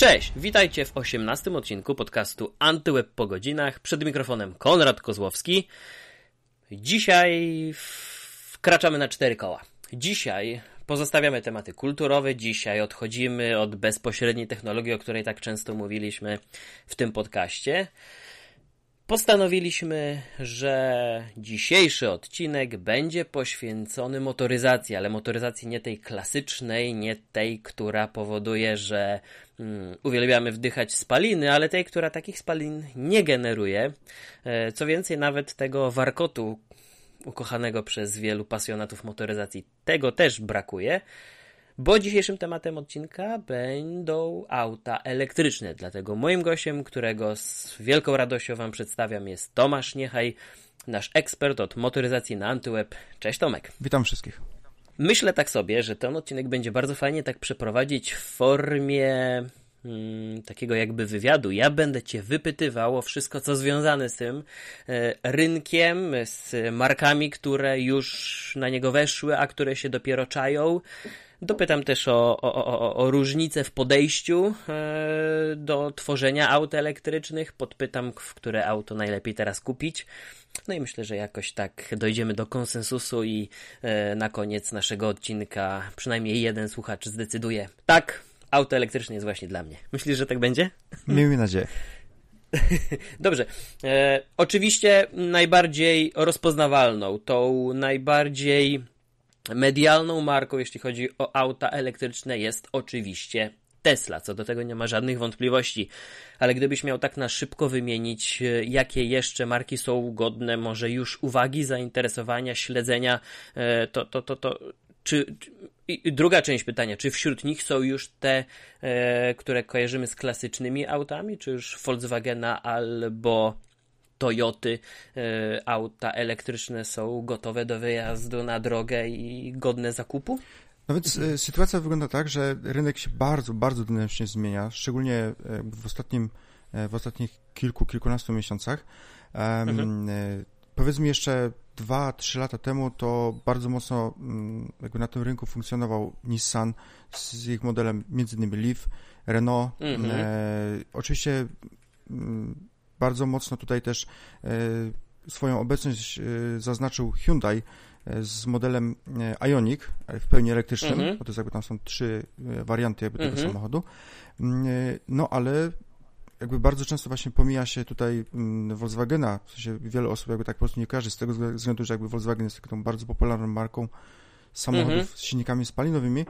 Cześć, witajcie w 18 odcinku podcastu Antyweb po godzinach. Przed mikrofonem Konrad Kozłowski. Dzisiaj wkraczamy na cztery koła. Dzisiaj pozostawiamy tematy kulturowe, dzisiaj odchodzimy od bezpośredniej technologii, o której tak często mówiliśmy w tym podcaście. Postanowiliśmy, że dzisiejszy odcinek będzie poświęcony motoryzacji, ale motoryzacji nie tej klasycznej, nie tej, która powoduje, że um, uwielbiamy wdychać spaliny, ale tej, która takich spalin nie generuje. E, co więcej, nawet tego warkotu ukochanego przez wielu pasjonatów motoryzacji, tego też brakuje. Bo dzisiejszym tematem odcinka będą auta elektryczne. Dlatego moim gościem, którego z wielką radością Wam przedstawiam, jest Tomasz Niechaj, nasz ekspert od motoryzacji na Antyweb. Cześć Tomek. Witam wszystkich. Myślę tak sobie, że ten odcinek będzie bardzo fajnie tak przeprowadzić w formie hmm, takiego jakby wywiadu. Ja będę Cię wypytywał o wszystko, co związane z tym e, rynkiem, z markami, które już na niego weszły, a które się dopiero czają. Dopytam też o, o, o, o różnice w podejściu e, do tworzenia aut elektrycznych. Podpytam, w które auto najlepiej teraz kupić. No i myślę, że jakoś tak dojdziemy do konsensusu i e, na koniec naszego odcinka przynajmniej jeden słuchacz zdecyduje. Tak, auto elektryczne jest właśnie dla mnie. Myślisz, że tak będzie? Miejmy nadzieję. Dobrze. E, oczywiście najbardziej rozpoznawalną, tą najbardziej medialną marką, jeśli chodzi o auta elektryczne, jest oczywiście Tesla. Co do tego nie ma żadnych wątpliwości. Ale gdybyś miał tak na szybko wymienić, e, jakie jeszcze marki są godne może już uwagi, zainteresowania, śledzenia, e, to, to, to, to czy, i druga część pytania, czy wśród nich są już te, e, które kojarzymy z klasycznymi autami, czy już Volkswagena albo Toyoty, e, auta elektryczne są gotowe do wyjazdu na drogę i godne zakupu? No więc e, sytuacja wygląda tak, że rynek się bardzo, bardzo dynamicznie zmienia, szczególnie e, w ostatnim, w ostatnich kilku, kilkunastu miesiącach. Mhm. Powiedzmy jeszcze dwa, trzy lata temu to bardzo mocno mm, jakby na tym rynku funkcjonował Nissan z ich modelem między innymi Leaf, Renault. Mhm. E, oczywiście mm, bardzo mocno tutaj też e, swoją obecność e, zaznaczył Hyundai e, z modelem Ioniq w pełni elektrycznym, mhm. bo to jest jakby tam są trzy warianty jakby tego mhm. samochodu. Mm, no ale jakby bardzo często właśnie pomija się tutaj mm, Volkswagena, w sensie wiele osób jakby tak po prostu nie kojarzy z tego względu, że jakby Volkswagen jest taką bardzo popularną marką samochodów mhm. z silnikami spalinowymi,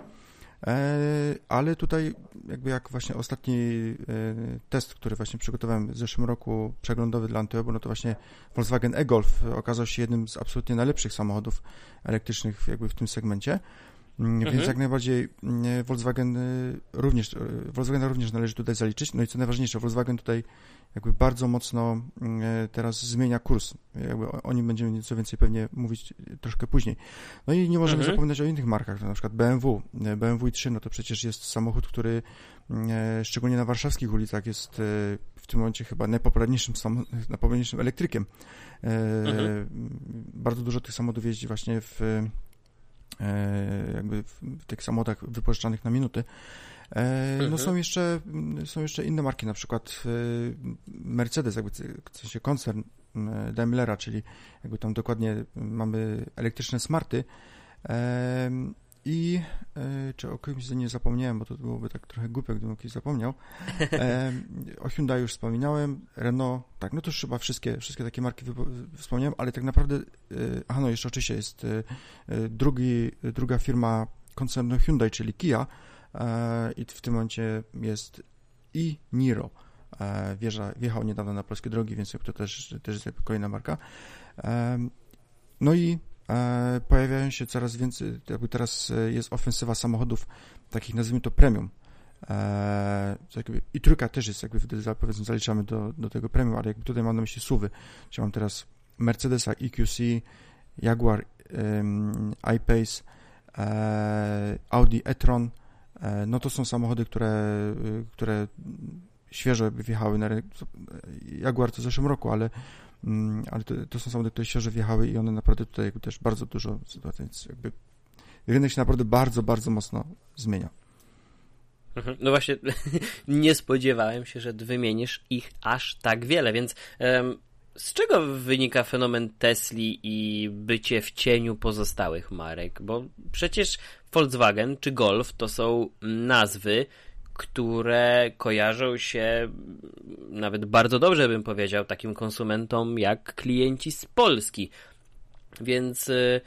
ale tutaj jakby jak właśnie ostatni e, test, który właśnie przygotowałem w zeszłym roku, przeglądowy dla Antiobu, no to właśnie Volkswagen e-Golf okazał się jednym z absolutnie najlepszych samochodów elektrycznych jakby w tym segmencie. Mm, mhm. Więc jak najbardziej mm, Volkswagen również, Volkswagen również należy tutaj zaliczyć. No i co najważniejsze, Volkswagen tutaj jakby bardzo mocno mm, e, teraz zmienia kurs. Jakby o nim będziemy nieco więcej pewnie mówić troszkę później. No i nie możemy mhm. zapominać o innych markach, na przykład BMW. E, BMW i3 no to przecież jest samochód, który mm, e, szczególnie na warszawskich ulicach jest w tym momencie chyba najpopularniejszym, najpopularniejszym elektrykiem. Mhm. Bardzo dużo tych samochodów jeździ właśnie w jakby w tych samochodach wypożyczanych na minuty. E, no mhm. są jeszcze, są jeszcze inne marki, na przykład e, Mercedes, jakby w sensie koncern e, Daimlera, czyli jakby tam dokładnie mamy elektryczne smarty. I czy o kimś nie zapomniałem, bo to byłoby tak trochę głupie, gdybym o kimś zapomniał. o Hyundai już wspominałem, Renault, tak, no to już chyba wszystkie, wszystkie takie marki wspomniałem, ale tak naprawdę, aha, no jeszcze oczywiście jest drugi, druga firma koncernu Hyundai, czyli Kia, E, i w tym momencie jest i Niro. E, wjeżdża, wjechał niedawno na polskie drogi, więc to też, też jest kolejna marka. E, no i pojawiają się coraz więcej, jakby teraz jest ofensywa samochodów takich, nazwijmy to premium. I trójka też jest, jakby powiedzmy zaliczamy do, do tego premium, ale jakby tutaj mam na myśli suwy, czyli mam teraz Mercedesa EQC, Jaguar I-Pace, Audi e-tron, E, no to są samochody, które, y, które świeżo wjechały na rynek. Jaguar to w zeszłym roku, ale, mm, ale to, to, są samochody, które świeżo wjechały i one naprawdę tutaj też bardzo dużo sytuacji, więc jakby rynek się naprawdę bardzo, bardzo mocno zmienia. Mhm. No właśnie, nie spodziewałem się, że wymienisz ich aż tak wiele, więc z czego wynika fenomen Tesli i bycie w cieniu pozostałych marek? Bo przecież Volkswagen czy Golf to są nazwy, które kojarzą się nawet bardzo dobrze, bym powiedział, takim konsumentom jak klienci z Polski. Więc y,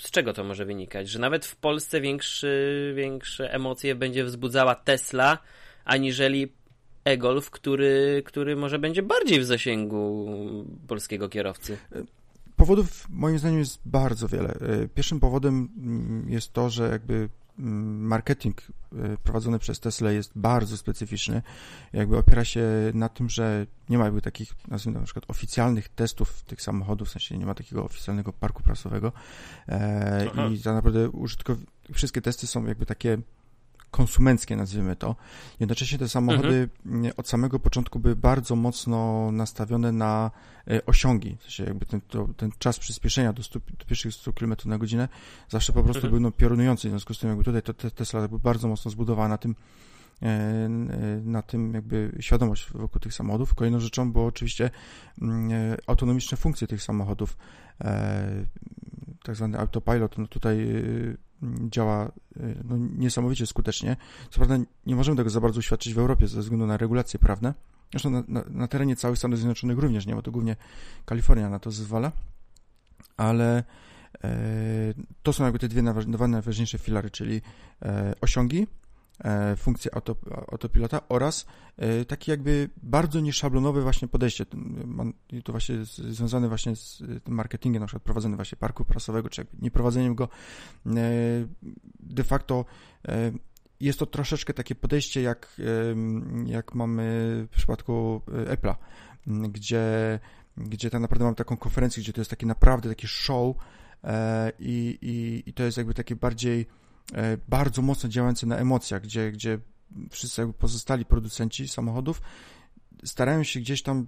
z czego to może wynikać? Że nawet w Polsce większy, większe emocje będzie wzbudzała Tesla, aniżeli e-Golf, który, który może będzie bardziej w zasięgu polskiego kierowcy. Powodów moim zdaniem jest bardzo wiele. Pierwszym powodem mm, jest to, że jakby mm, marketing y, prowadzony przez Tesla jest bardzo specyficzny. Jakby opiera się na tym, że nie ma jakby takich, nazwijmy na przykład oficjalnych testów tych samochodów, w sensie nie ma takiego oficjalnego parku prasowego e, i tak naprawdę użytkow... wszystkie testy są jakby takie konsumenckie, nazwijmy to. Jednocześnie te samochody mhm. od samego początku były bardzo mocno nastawione na e, osiągi. W sensie jakby ten, to, ten czas przyspieszenia do, 100, do pierwszych 100 km na godzinę zawsze po prostu mhm. był no, piorunujący. W związku z tym jakby tutaj to, te, Tesla jakby bardzo mocno zbudowała na tym, e, na tym jakby świadomość wokół tych samochodów. Kolejną rzeczą było oczywiście mm, e, autonomiczne funkcje tych samochodów. Tak zwany autopilot, no tutaj działa y, no, niesamowicie skutecznie. Co prawda nie możemy tego za bardzo uświadczyć w Europie ze względu na regulacje prawne. Zresztą na, na, na terenie całych Stanów Zjednoczonych również nie, bo to głównie Kalifornia na to zezwala. Ale e, to są jakby te dwie dwa najważniejsze filary, czyli e, osiągi funkcję auto, autopilota oraz e, takie jakby bardzo nieszablonowe właśnie podejście. To właśnie związane właśnie z tym marketingiem, na przykład prowadzeniem właśnie parku prasowego, czy nieprowadzeniem go. E, de facto jest to troszeczkę takie podejście, jak, jak mamy w przypadku Apple'a, gdzie, gdzie tak naprawdę mamy taką konferencję, gdzie to jest taki naprawdę taki show i, i, i to jest jakby takie bardziej E, bardzo mocno działające na emocjach, gdzie, gdzie wszyscy pozostali producenci samochodów starają się gdzieś tam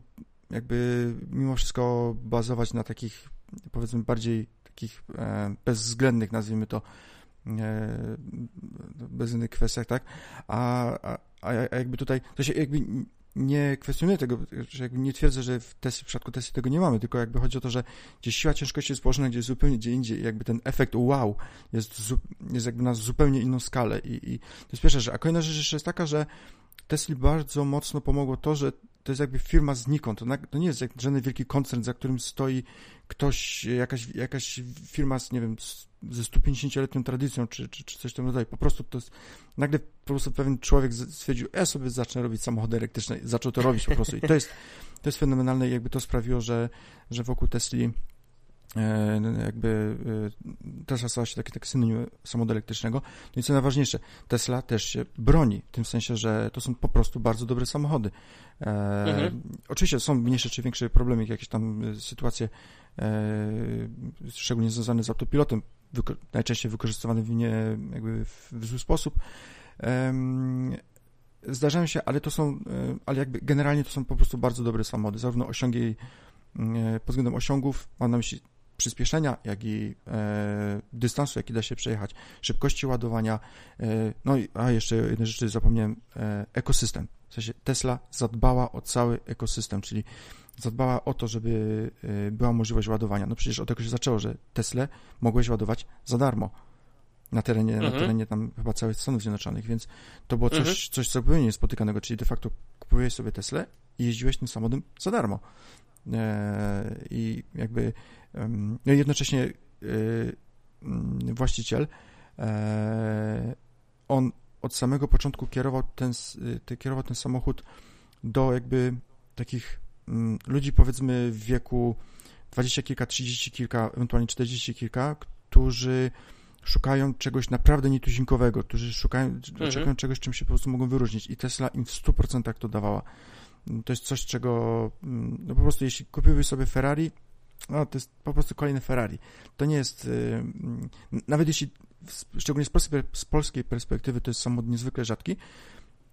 jakby mimo wszystko bazować na takich powiedzmy bardziej takich e, bezwzględnych, nazwijmy to, e, bezwzględnych kwestiach, tak? A, a, a jakby tutaj, to się jakby nie kwestionuję tego, że jakby nie twierdzę, że w, Tesli, w przypadku Tesli tego nie mamy, tylko jakby chodzi o to, że gdzieś siła ciężkości jest położona gdzieś zupełnie gdzie indziej jakby ten efekt wow jest, jest jakby na zupełnie inną skalę i, i to jest pierwsza rzecz. A kolejna rzecz jeszcze jest taka, że Tesli bardzo mocno pomogło to, że to jest jakby firma znikąd. To, nie jest jak żaden wielki koncern, za którym stoi ktoś, jakaś, jakaś firma z, nie wiem, ze 150-letnią tradycją, czy, czy, czy coś tam rodzaju. Po prostu to jest, nagle po prostu pewien człowiek stwierdził, ja sobie zacznę robić samochody elektryczne, zaczął to robić po prostu. I to jest, to jest fenomenalne i jakby to sprawiło, że, że wokół Tesli E, jakby e, Tesla stała się taki, taki synonim samochodu elektrycznego. No i co najważniejsze, Tesla też się broni, w tym sensie, że to są po prostu bardzo dobre samochody. E, mhm. Oczywiście są mniejsze czy większe problemy, jakieś tam sytuacje, e, szczególnie związane z autopilotem, najczęściej wykorzystywane w, nie, jakby w, w zły sposób. E, zdarzają się, ale to są, ale jakby generalnie to są po prostu bardzo dobre samochody, zarówno osiągi pod względem osiągów, mam na myśli przyspieszenia, jak i e, dystansu, jaki da się przejechać, szybkości ładowania. E, no i a jeszcze jednej rzeczy zapomniałem, e, ekosystem. W sensie Tesla zadbała o cały ekosystem, czyli zadbała o to, żeby e, była możliwość ładowania. No przecież od tego się zaczęło, że Tesla mogłeś ładować za darmo na terenie, mhm. na terenie tam chyba całych Stanów Zjednoczonych, więc to było coś, mhm. coś zupełnie niespotykanego, czyli de facto kupujesz sobie Teslę i jeździłeś tym samochodem za darmo. E, I jakby no jednocześnie y, mm, właściciel, e, on od samego początku kierował ten, y, kierował ten samochód do jakby takich mm, ludzi powiedzmy w wieku 20 kilka, 30 kilka, ewentualnie 40 kilka, którzy szukają czegoś naprawdę nietuzinkowego, którzy szukają, mhm. szukają czegoś, czym się po prostu mogą wyróżnić i Tesla im w 100% to dawała. To jest coś, czego mm, no po prostu jeśli kupiłbyś sobie Ferrari, no, to jest po prostu kolejny Ferrari. To nie jest, yy, nawet jeśli, szczególnie z polskiej, z polskiej perspektywy, to jest samochód niezwykle rzadki,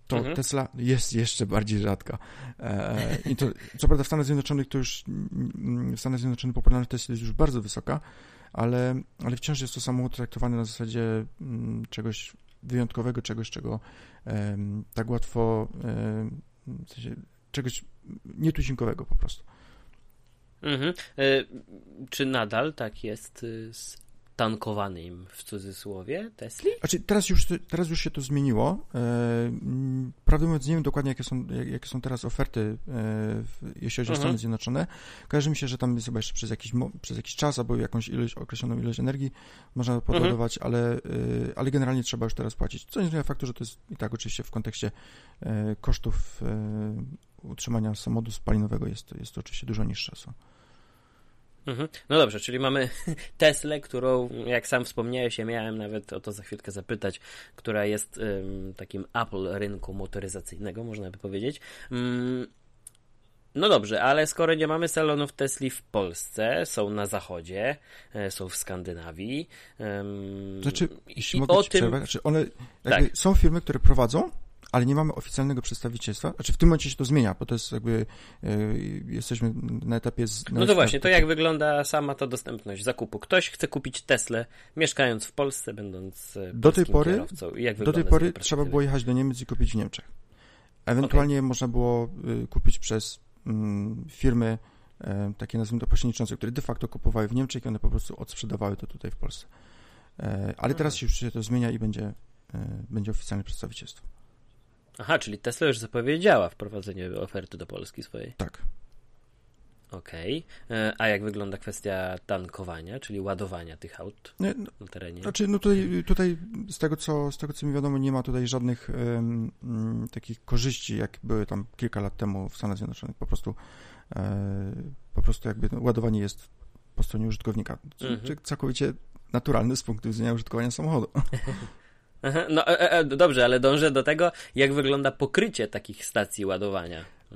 to mhm. Tesla jest jeszcze bardziej rzadka. E, I to, co prawda w Stanach Zjednoczonych to już, w Stanach Zjednoczonych popularność Tesla jest już bardzo wysoka, ale, ale wciąż jest to samochód traktowany na zasadzie czegoś wyjątkowego, czegoś, czego tak łatwo, w sensie czegoś nietuzinkowego po prostu. Mhm. E, czy nadal tak jest y, z tankowanym w cudzysłowie Tesli? Znaczy, teraz już, teraz już się to zmieniło. E, prawdę mówiąc, nie wiem dokładnie, jakie są, jakie są teraz oferty, e, jeśli chodzi o Stany mhm. Zjednoczone. Kojarzy mi się, że tam jest chyba jeszcze przez jakiś, przez jakiś czas albo jakąś ilość, określoną ilość energii można podładować, mhm. ale, e, ale generalnie trzeba już teraz płacić. Co nie zmienia faktu, że to jest i tak oczywiście w kontekście e, kosztów e, utrzymania samochodu spalinowego jest, jest to oczywiście dużo niższe są. Mhm. No dobrze, czyli mamy Teslę, którą, jak sam wspomniałeś, ja miałem nawet o to za chwilkę zapytać, która jest um, takim Apple rynku motoryzacyjnego, można by powiedzieć. Um, no dobrze, ale skoro nie mamy salonów Tesli w Polsce, są na zachodzie, e, są w Skandynawii. Um, znaczy, jeśli mogę o tym... przerwać, znaczy one tak. są firmy, które prowadzą ale nie mamy oficjalnego przedstawicielstwa. Znaczy w tym momencie się to zmienia, bo to jest jakby, e, jesteśmy na etapie... Z, no to właśnie, to jak wygląda sama ta dostępność zakupu? Ktoś chce kupić Teslę, mieszkając w Polsce, będąc e, do tej pory, kierowcą. Jak do tej pory trzeba było jechać do Niemiec i kupić w Niemczech. Ewentualnie okay. można było y, kupić przez mm, firmy e, takie nazwijmy to pośredniczące, które de facto kupowały w Niemczech i one po prostu odsprzedawały to tutaj w Polsce. Ale teraz mhm. już się to zmienia i będzie, będzie oficjalne przedstawicielstwo. Aha, czyli Tesla już zapowiedziała wprowadzenie oferty do Polski swojej. Tak. Okej. Okay. E, a jak wygląda kwestia tankowania, czyli ładowania tych aut nie, no, na terenie? Znaczy, no tutaj, tutaj z, tego, co, z tego, co mi wiadomo, nie ma tutaj żadnych um, takich korzyści, jak były tam kilka lat temu w Stanach Zjednoczonych. Po prostu, e, po prostu jakby ładowanie jest po stronie użytkownika. Mhm. Całkowicie naturalny z punktu widzenia użytkowania samochodu. No e, e, dobrze, ale dążę do tego, jak wygląda pokrycie takich stacji ładowania e,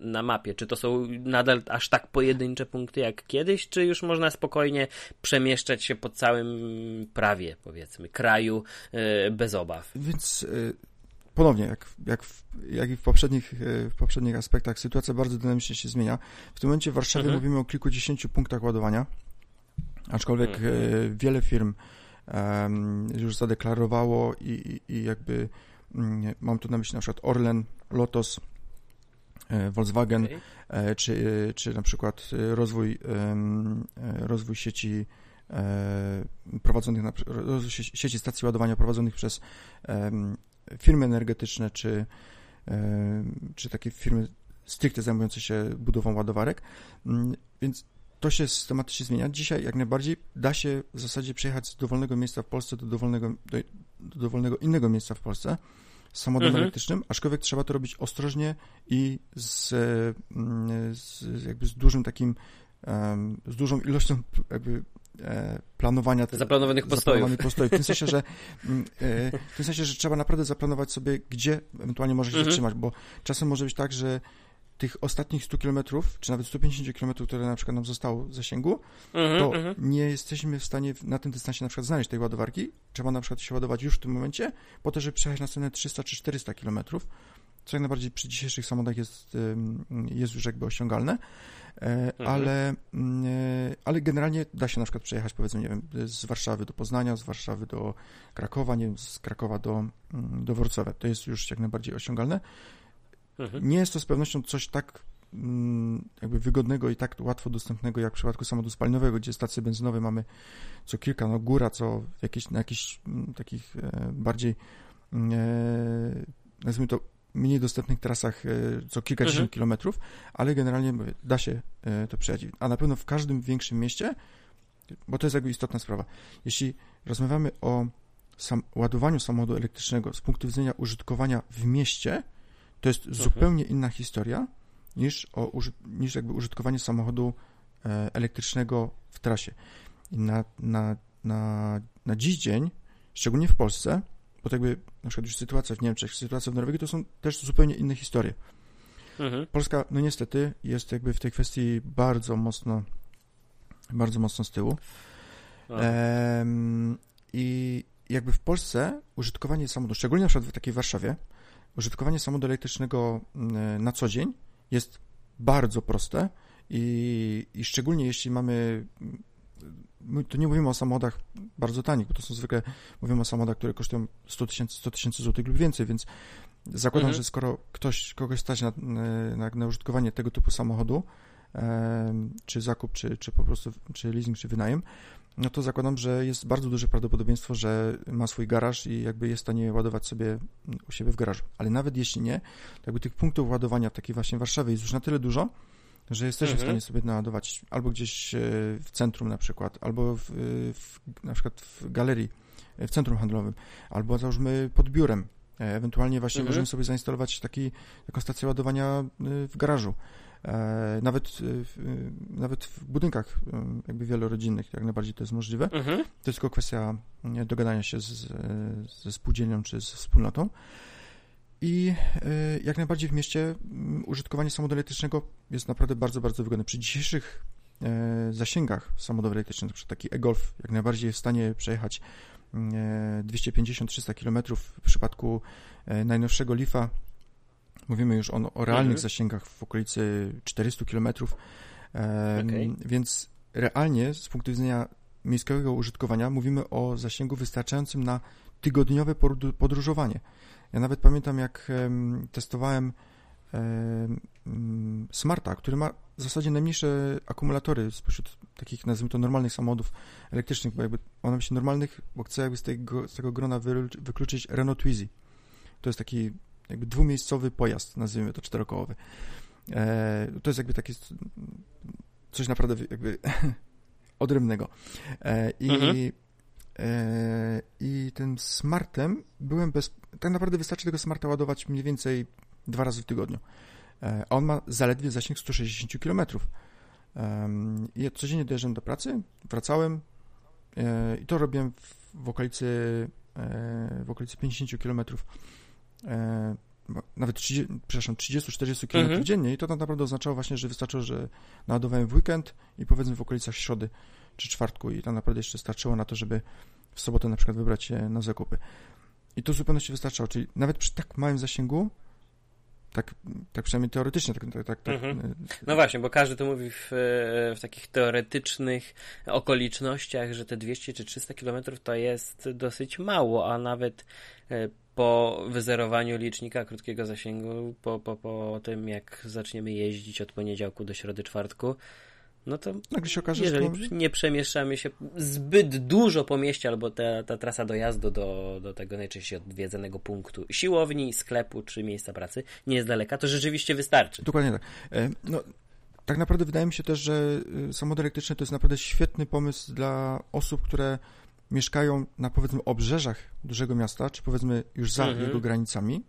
na mapie. Czy to są nadal aż tak pojedyncze punkty jak kiedyś, czy już można spokojnie przemieszczać się po całym prawie, powiedzmy, kraju e, bez obaw? Więc e, ponownie, jak, jak, w, jak i w poprzednich, w poprzednich aspektach, sytuacja bardzo dynamicznie się zmienia. W tym momencie w Warszawie mhm. mówimy o kilkudziesięciu punktach ładowania, aczkolwiek mhm. wiele firm już zadeklarowało i, i jakby mm, mam tu na myśli na przykład Orlen, Lotos, e, Volkswagen, okay. czy, czy na przykład rozwój, rozwój sieci prowadzonych na, sieci stacji ładowania prowadzonych przez firmy energetyczne, czy, czy takie firmy stricte zajmujące się budową ładowarek. Mm, więc to się systematycznie zmienia. Dzisiaj jak najbardziej da się w zasadzie przejechać z dowolnego miejsca w Polsce do dowolnego, do, do dowolnego innego miejsca w Polsce z samochodem mhm. elektrycznym, aczkolwiek trzeba to robić ostrożnie i z, mm, z jakby z dużym takim, z dużą ilością jakby e, planowania zaplanowanych postojów. postojów. W tym sensie, że mm, e, w tym sensie, że trzeba naprawdę zaplanować sobie, gdzie ewentualnie może się mhm. zatrzymać, bo czasem może być tak, że tych ostatnich 100 km, czy nawet 150 km, które na przykład nam zostało w zasięgu, mm -hmm, to mm -hmm. nie jesteśmy w stanie na tym dystansie na przykład znaleźć tej ładowarki. Trzeba na przykład się ładować już w tym momencie, po to, żeby przejechać następne 300 czy 400 km, co jak najbardziej przy dzisiejszych samochodach jest, jest już jakby osiągalne, mm -hmm. ale, mm, e, ale generalnie da się na przykład przejechać powiedzmy, nie wiem, z Warszawy do Poznania, z Warszawy do Krakowa, nie wiem, z Krakowa do, mm, do Wrocławia. To jest już jak najbardziej osiągalne. Mhm. Nie jest to z pewnością coś tak mm, jakby wygodnego i tak łatwo dostępnego jak w przypadku samochodu spalinowego, gdzie stacje benzynowe mamy co kilka, no góra, co jakieś, na jakichś mm, takich e, bardziej mm, e, nazwijmy to mniej dostępnych trasach e, co kilkadziesiąt mhm. kilometrów, ale generalnie da się to przejechać. A na pewno w każdym większym mieście, bo to jest jakby istotna sprawa. Jeśli rozmawiamy o sam, ładowaniu samochodu elektrycznego z punktu widzenia użytkowania w mieście, to jest mhm. zupełnie inna historia niż, o, niż jakby użytkowanie samochodu e, elektrycznego w trasie. I na, na, na, na dziś dzień, szczególnie w Polsce, bo jakby na przykład już sytuacja w Niemczech, sytuacja w Norwegii, to są też zupełnie inne historie. Mhm. Polska, no niestety, jest jakby w tej kwestii bardzo mocno, bardzo mocno z tyłu. Ehm, I jakby w Polsce użytkowanie samochodu, szczególnie na przykład w takiej Warszawie, użytkowanie samochodu elektrycznego mm, na co dzień jest bardzo proste i, i szczególnie jeśli mamy, my tu nie mówimy o samochodach bardzo tanich, bo to są zwykle, mówimy o samochodach, które kosztują 100 tysięcy 100 tysięcy złotych lub więcej, więc zakładam, mhm. że skoro ktoś, kogoś stać na, na, na użytkowanie tego typu samochodu, czy zakup, czy, czy po prostu, czy leasing, czy wynajem, no to zakładam, że jest bardzo duże prawdopodobieństwo, że ma swój garaż i jakby jest w stanie ładować sobie u siebie w garażu. Ale nawet jeśli nie, to jakby tych punktów ładowania takiej właśnie w Warszawie jest już na tyle dużo, że jesteśmy mhm. w stanie sobie naładować albo gdzieś e, w centrum na przykład, albo w, w, na przykład w galerii, e, w centrum handlowym, albo załóżmy pod biurem. E, ewentualnie właśnie mhm. możemy sobie zainstalować taki, taką stację ładowania w garażu. E, nawet, e, nawet w budynkach e, jakby wielorodzinnych jak najbardziej to jest możliwe. Mhm. To jest tylko kwestia dogadania się z, ze spółdzielnią czy z wspólnotą. I jak najbardziej w mieście użytkowanie samochodu elektrycznego jest naprawdę bardzo, bardzo wygodne. Przy dzisiejszych zasięgach samochodów elektrycznych, np. taki e-Golf jak najbardziej jest w stanie przejechać 250-300 km w przypadku najnowszego Leafa Mówimy już o, o realnych mhm. zasięgach w okolicy 400 km, um, okay. więc realnie z punktu widzenia miejskiego użytkowania mówimy o zasięgu wystarczającym na tygodniowe podróżowanie. Ja nawet pamiętam, jak testowałem Smarta, który ma w zasadzie najmniejsze akumulatory spośród takich, nazwijmy to, normalnych samochodów elektrycznych, bo jakby ona myśli normalnych, bo chcę jakby z tego, z tego grona wykluczyć Renault Twizy. To jest taki jakby dwumiejscowy pojazd, nazwijmy to czterokołowy. E, to jest jakby takie coś naprawdę jakby odrębnego. E, I, mhm. e, I tym smartem byłem bez... Tak naprawdę wystarczy tego smarta ładować mniej więcej dwa razy w tygodniu. A on ma zaledwie zasięg 160 km. I ja codziennie dojeżdżam do pracy, wracałem i to robiłem w, w okolicy w okolicy 50 kilometrów e, nawet 30, przepraszam, 30-40 km mhm. dziennie i to tak naprawdę oznaczało właśnie, że wystarczyło, że naładowałem w weekend i powiedzmy w okolicach środy czy czwartku i to naprawdę jeszcze starczyło na to, żeby w sobotę na przykład wybrać się na zakupy. I to w zupełności wystarczało, czyli nawet przy tak małym zasięgu tak, tak przynajmniej teoretycznie. Tak, tak, tak, mhm. E, no właśnie, bo każdy to mówi w, e, w takich teoretycznych okolicznościach, że te 200 czy 300 kilometrów to jest dosyć mało, a nawet e, po wyzerowaniu licznika krótkiego zasięgu, po, po, po tym jak zaczniemy jeździć od poniedziałku do środy czwartku, no to Nagle się okaże, jeżeli że... nie przemieszczamy się zbyt dużo po mieście, albo ta, ta trasa dojazdu do, do tego najczęściej odwiedzanego punktu siłowni, sklepu czy miejsca pracy nie jest daleka, to rzeczywiście wystarczy. Dokładnie tak. E, no, tak naprawdę wydaje mi się też, że y, samochody elektryczne to jest naprawdę świetny pomysł dla osób, które mieszkają na powiedzmy obrzeżach dużego miasta, czy powiedzmy już za mhm. jego granicami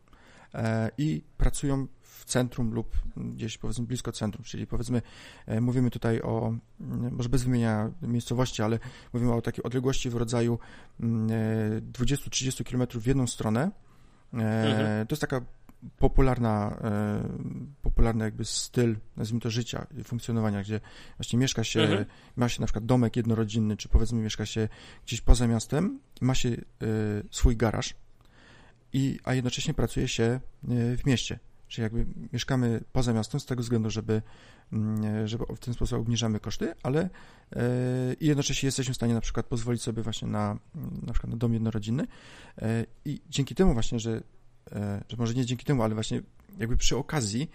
e, i pracują w centrum lub gdzieś powiedzmy blisko centrum, czyli powiedzmy e, mówimy tutaj o, mm, może bez wymienia miejscowości, ale mówimy o takiej odległości w rodzaju 20-30 mm, e, km w jedną stronę. Mhm. To jest taka popularna, e, popularny jakby styl, nazwijmy to życia funkcjonowania, gdzie właśnie mieszka się, mhm. ma się na przykład domek jednorodzinny, czy powiedzmy mieszka się gdzieś poza miastem, ma się e, swój garaż, i, a jednocześnie pracuje się e, w mieście. Czyli jakby mieszkamy poza miastem z tego względu, żeby, mm, żeby w ten sposób obniżamy koszty, ale i jednocześnie jesteśmy w stanie na przykład pozwolić sobie właśnie na, na przykład na dom jednorodzinny i dzięki temu właśnie, że że może nie dzięki temu, ale właśnie jakby przy okazji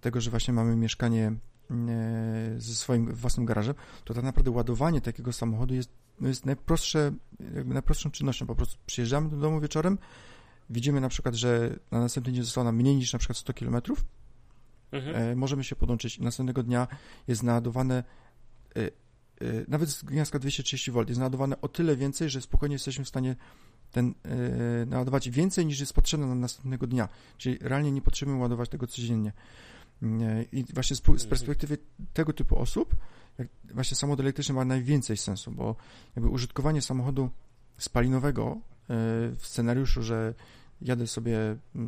tego, że właśnie mamy mieszkanie e, ze swoim własnym garażem, to tak naprawdę ładowanie takiego samochodu jest, no jest najprostsze, jakby najprostszą czynnością. Po prostu przyjeżdżamy do domu wieczorem, widzimy na przykład, że na następny dzień zostało nam mniej niż na przykład 100 km, mhm. E, możemy się podłączyć i następnego dnia jest naładowane nawet z gniazdka 230 V jest naładowane o tyle więcej, że spokojnie jesteśmy w stanie ten, yy, naładować więcej niż jest potrzebne na następnego dnia. Czyli realnie nie potrzebujemy ładować tego codziennie. Yy, I właśnie z, z, mhm. perspektywy tego typu osób, właśnie samochód elektryczny ma najwięcej sensu, bo jakby użytkowanie samochodu spalinowego yy, w scenariuszu, że jadę sobie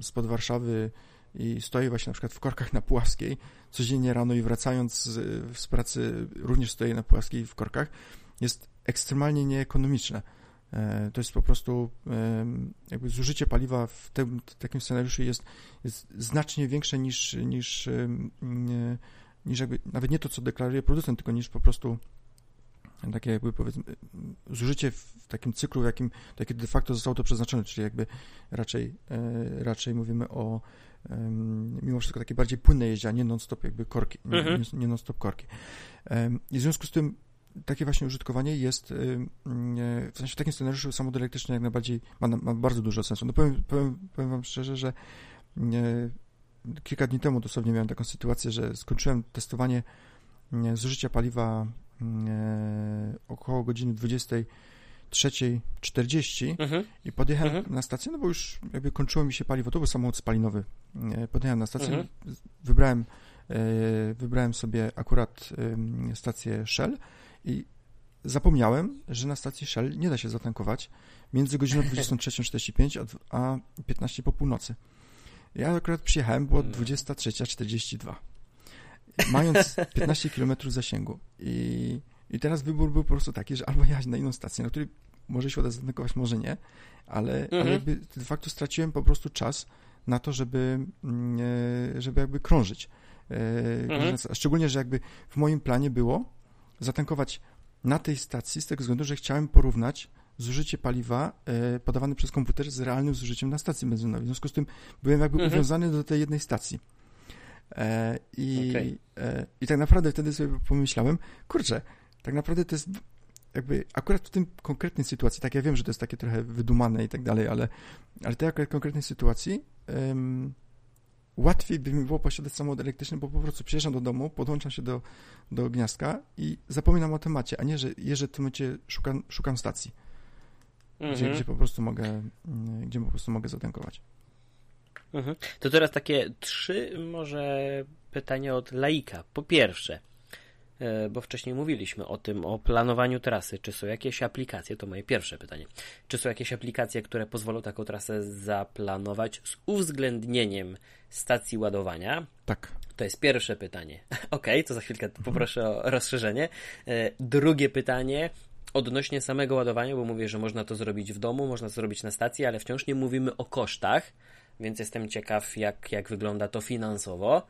spod Warszawy i stoję właśnie na przykład w korkach na Puławskiej codziennie rano i wracając z, z pracy również stoję na Puławskiej w korkach, jest ekstremalnie nieekonomiczne to jest po prostu jakby zużycie paliwa w tym takim scenariuszu jest, jest znacznie większe niż, niż, niż jakby, nawet nie to, co deklaruje producent, tylko niż po prostu takie jakby powiedzmy zużycie w takim cyklu, jakim takie de facto zostało to przeznaczone, czyli jakby raczej, raczej mówimy o mimo wszystko takie bardziej płynne jeździe, a nie non-stop jakby korki, mhm. nie, nie non-stop korki. I w związku z tym takie właśnie użytkowanie jest w sensie w takim scenariuszu samochód elektryczny jak najbardziej ma, ma bardzo dużo sensu. No powiem, powiem, powiem wam szczerze, że kilka dni temu dosłownie miałem taką sytuację, że skończyłem testowanie zużycia paliwa około godziny 23.40 mhm. i podjechałem mhm. na stację, no bo już jakby kończyło mi się paliwo, to był samochód spalinowy. Podjechałem na stację, mhm. wybrałem, wybrałem sobie akurat stację Shell i zapomniałem, że na stacji Shell nie da się zatankować między godziną 23.45 a 15 po północy. Ja akurat przyjechałem, było 23.42. Mm. Mając 15 km zasięgu. I, I teraz wybór był po prostu taki, że albo jechać na inną stację, na której może się uda zatankować, może nie, ale, mhm. ale jakby de facto straciłem po prostu czas na to, żeby, mm, e, żeby jakby krążyć. E, mhm. Szczególnie, że jakby w moim planie było zatankować na tej stacji z tego względu, że chciałem porównać zużycie paliwa e, podawane przez komputer z realnym zużyciem na stacji benzynowej. W związku z tym byłem jakby mhm. uwiązany do tej jednej stacji. E, i, okay. e, I tak naprawdę wtedy sobie pomyślałem, kurczę, tak naprawdę to jest jakby akurat w tym konkretnej sytuacji, tak ja wiem, że to jest takie trochę wydumane i tak dalej, ale, ale tej akurat konkretnej sytuacji łatwiej by mi było posiadać samochód elektryczny, bo po prostu przyjeżdżam do domu, podłączam się do, do gniazdka i zapominam o temacie, a nie, że jeżdżę w tym momencie, szukam, szukam stacji, mhm. gdzie, gdzie po prostu mogę, mm, gdzie po prostu mogę zatankować. Mhm. To teraz takie trzy może pytania od laika. Po pierwsze, bo wcześniej mówiliśmy o tym, o planowaniu trasy. Czy są jakieś aplikacje? To moje pierwsze pytanie. Czy są jakieś aplikacje, które pozwolą taką trasę zaplanować z uwzględnieniem stacji ładowania? Tak. To jest pierwsze pytanie. Ok, to za chwilkę poproszę o rozszerzenie. E, drugie pytanie odnośnie samego ładowania, bo mówię, że można to zrobić w domu, można to zrobić na stacji, ale wciąż nie mówimy o kosztach, więc jestem ciekaw, jak, jak wygląda to finansowo.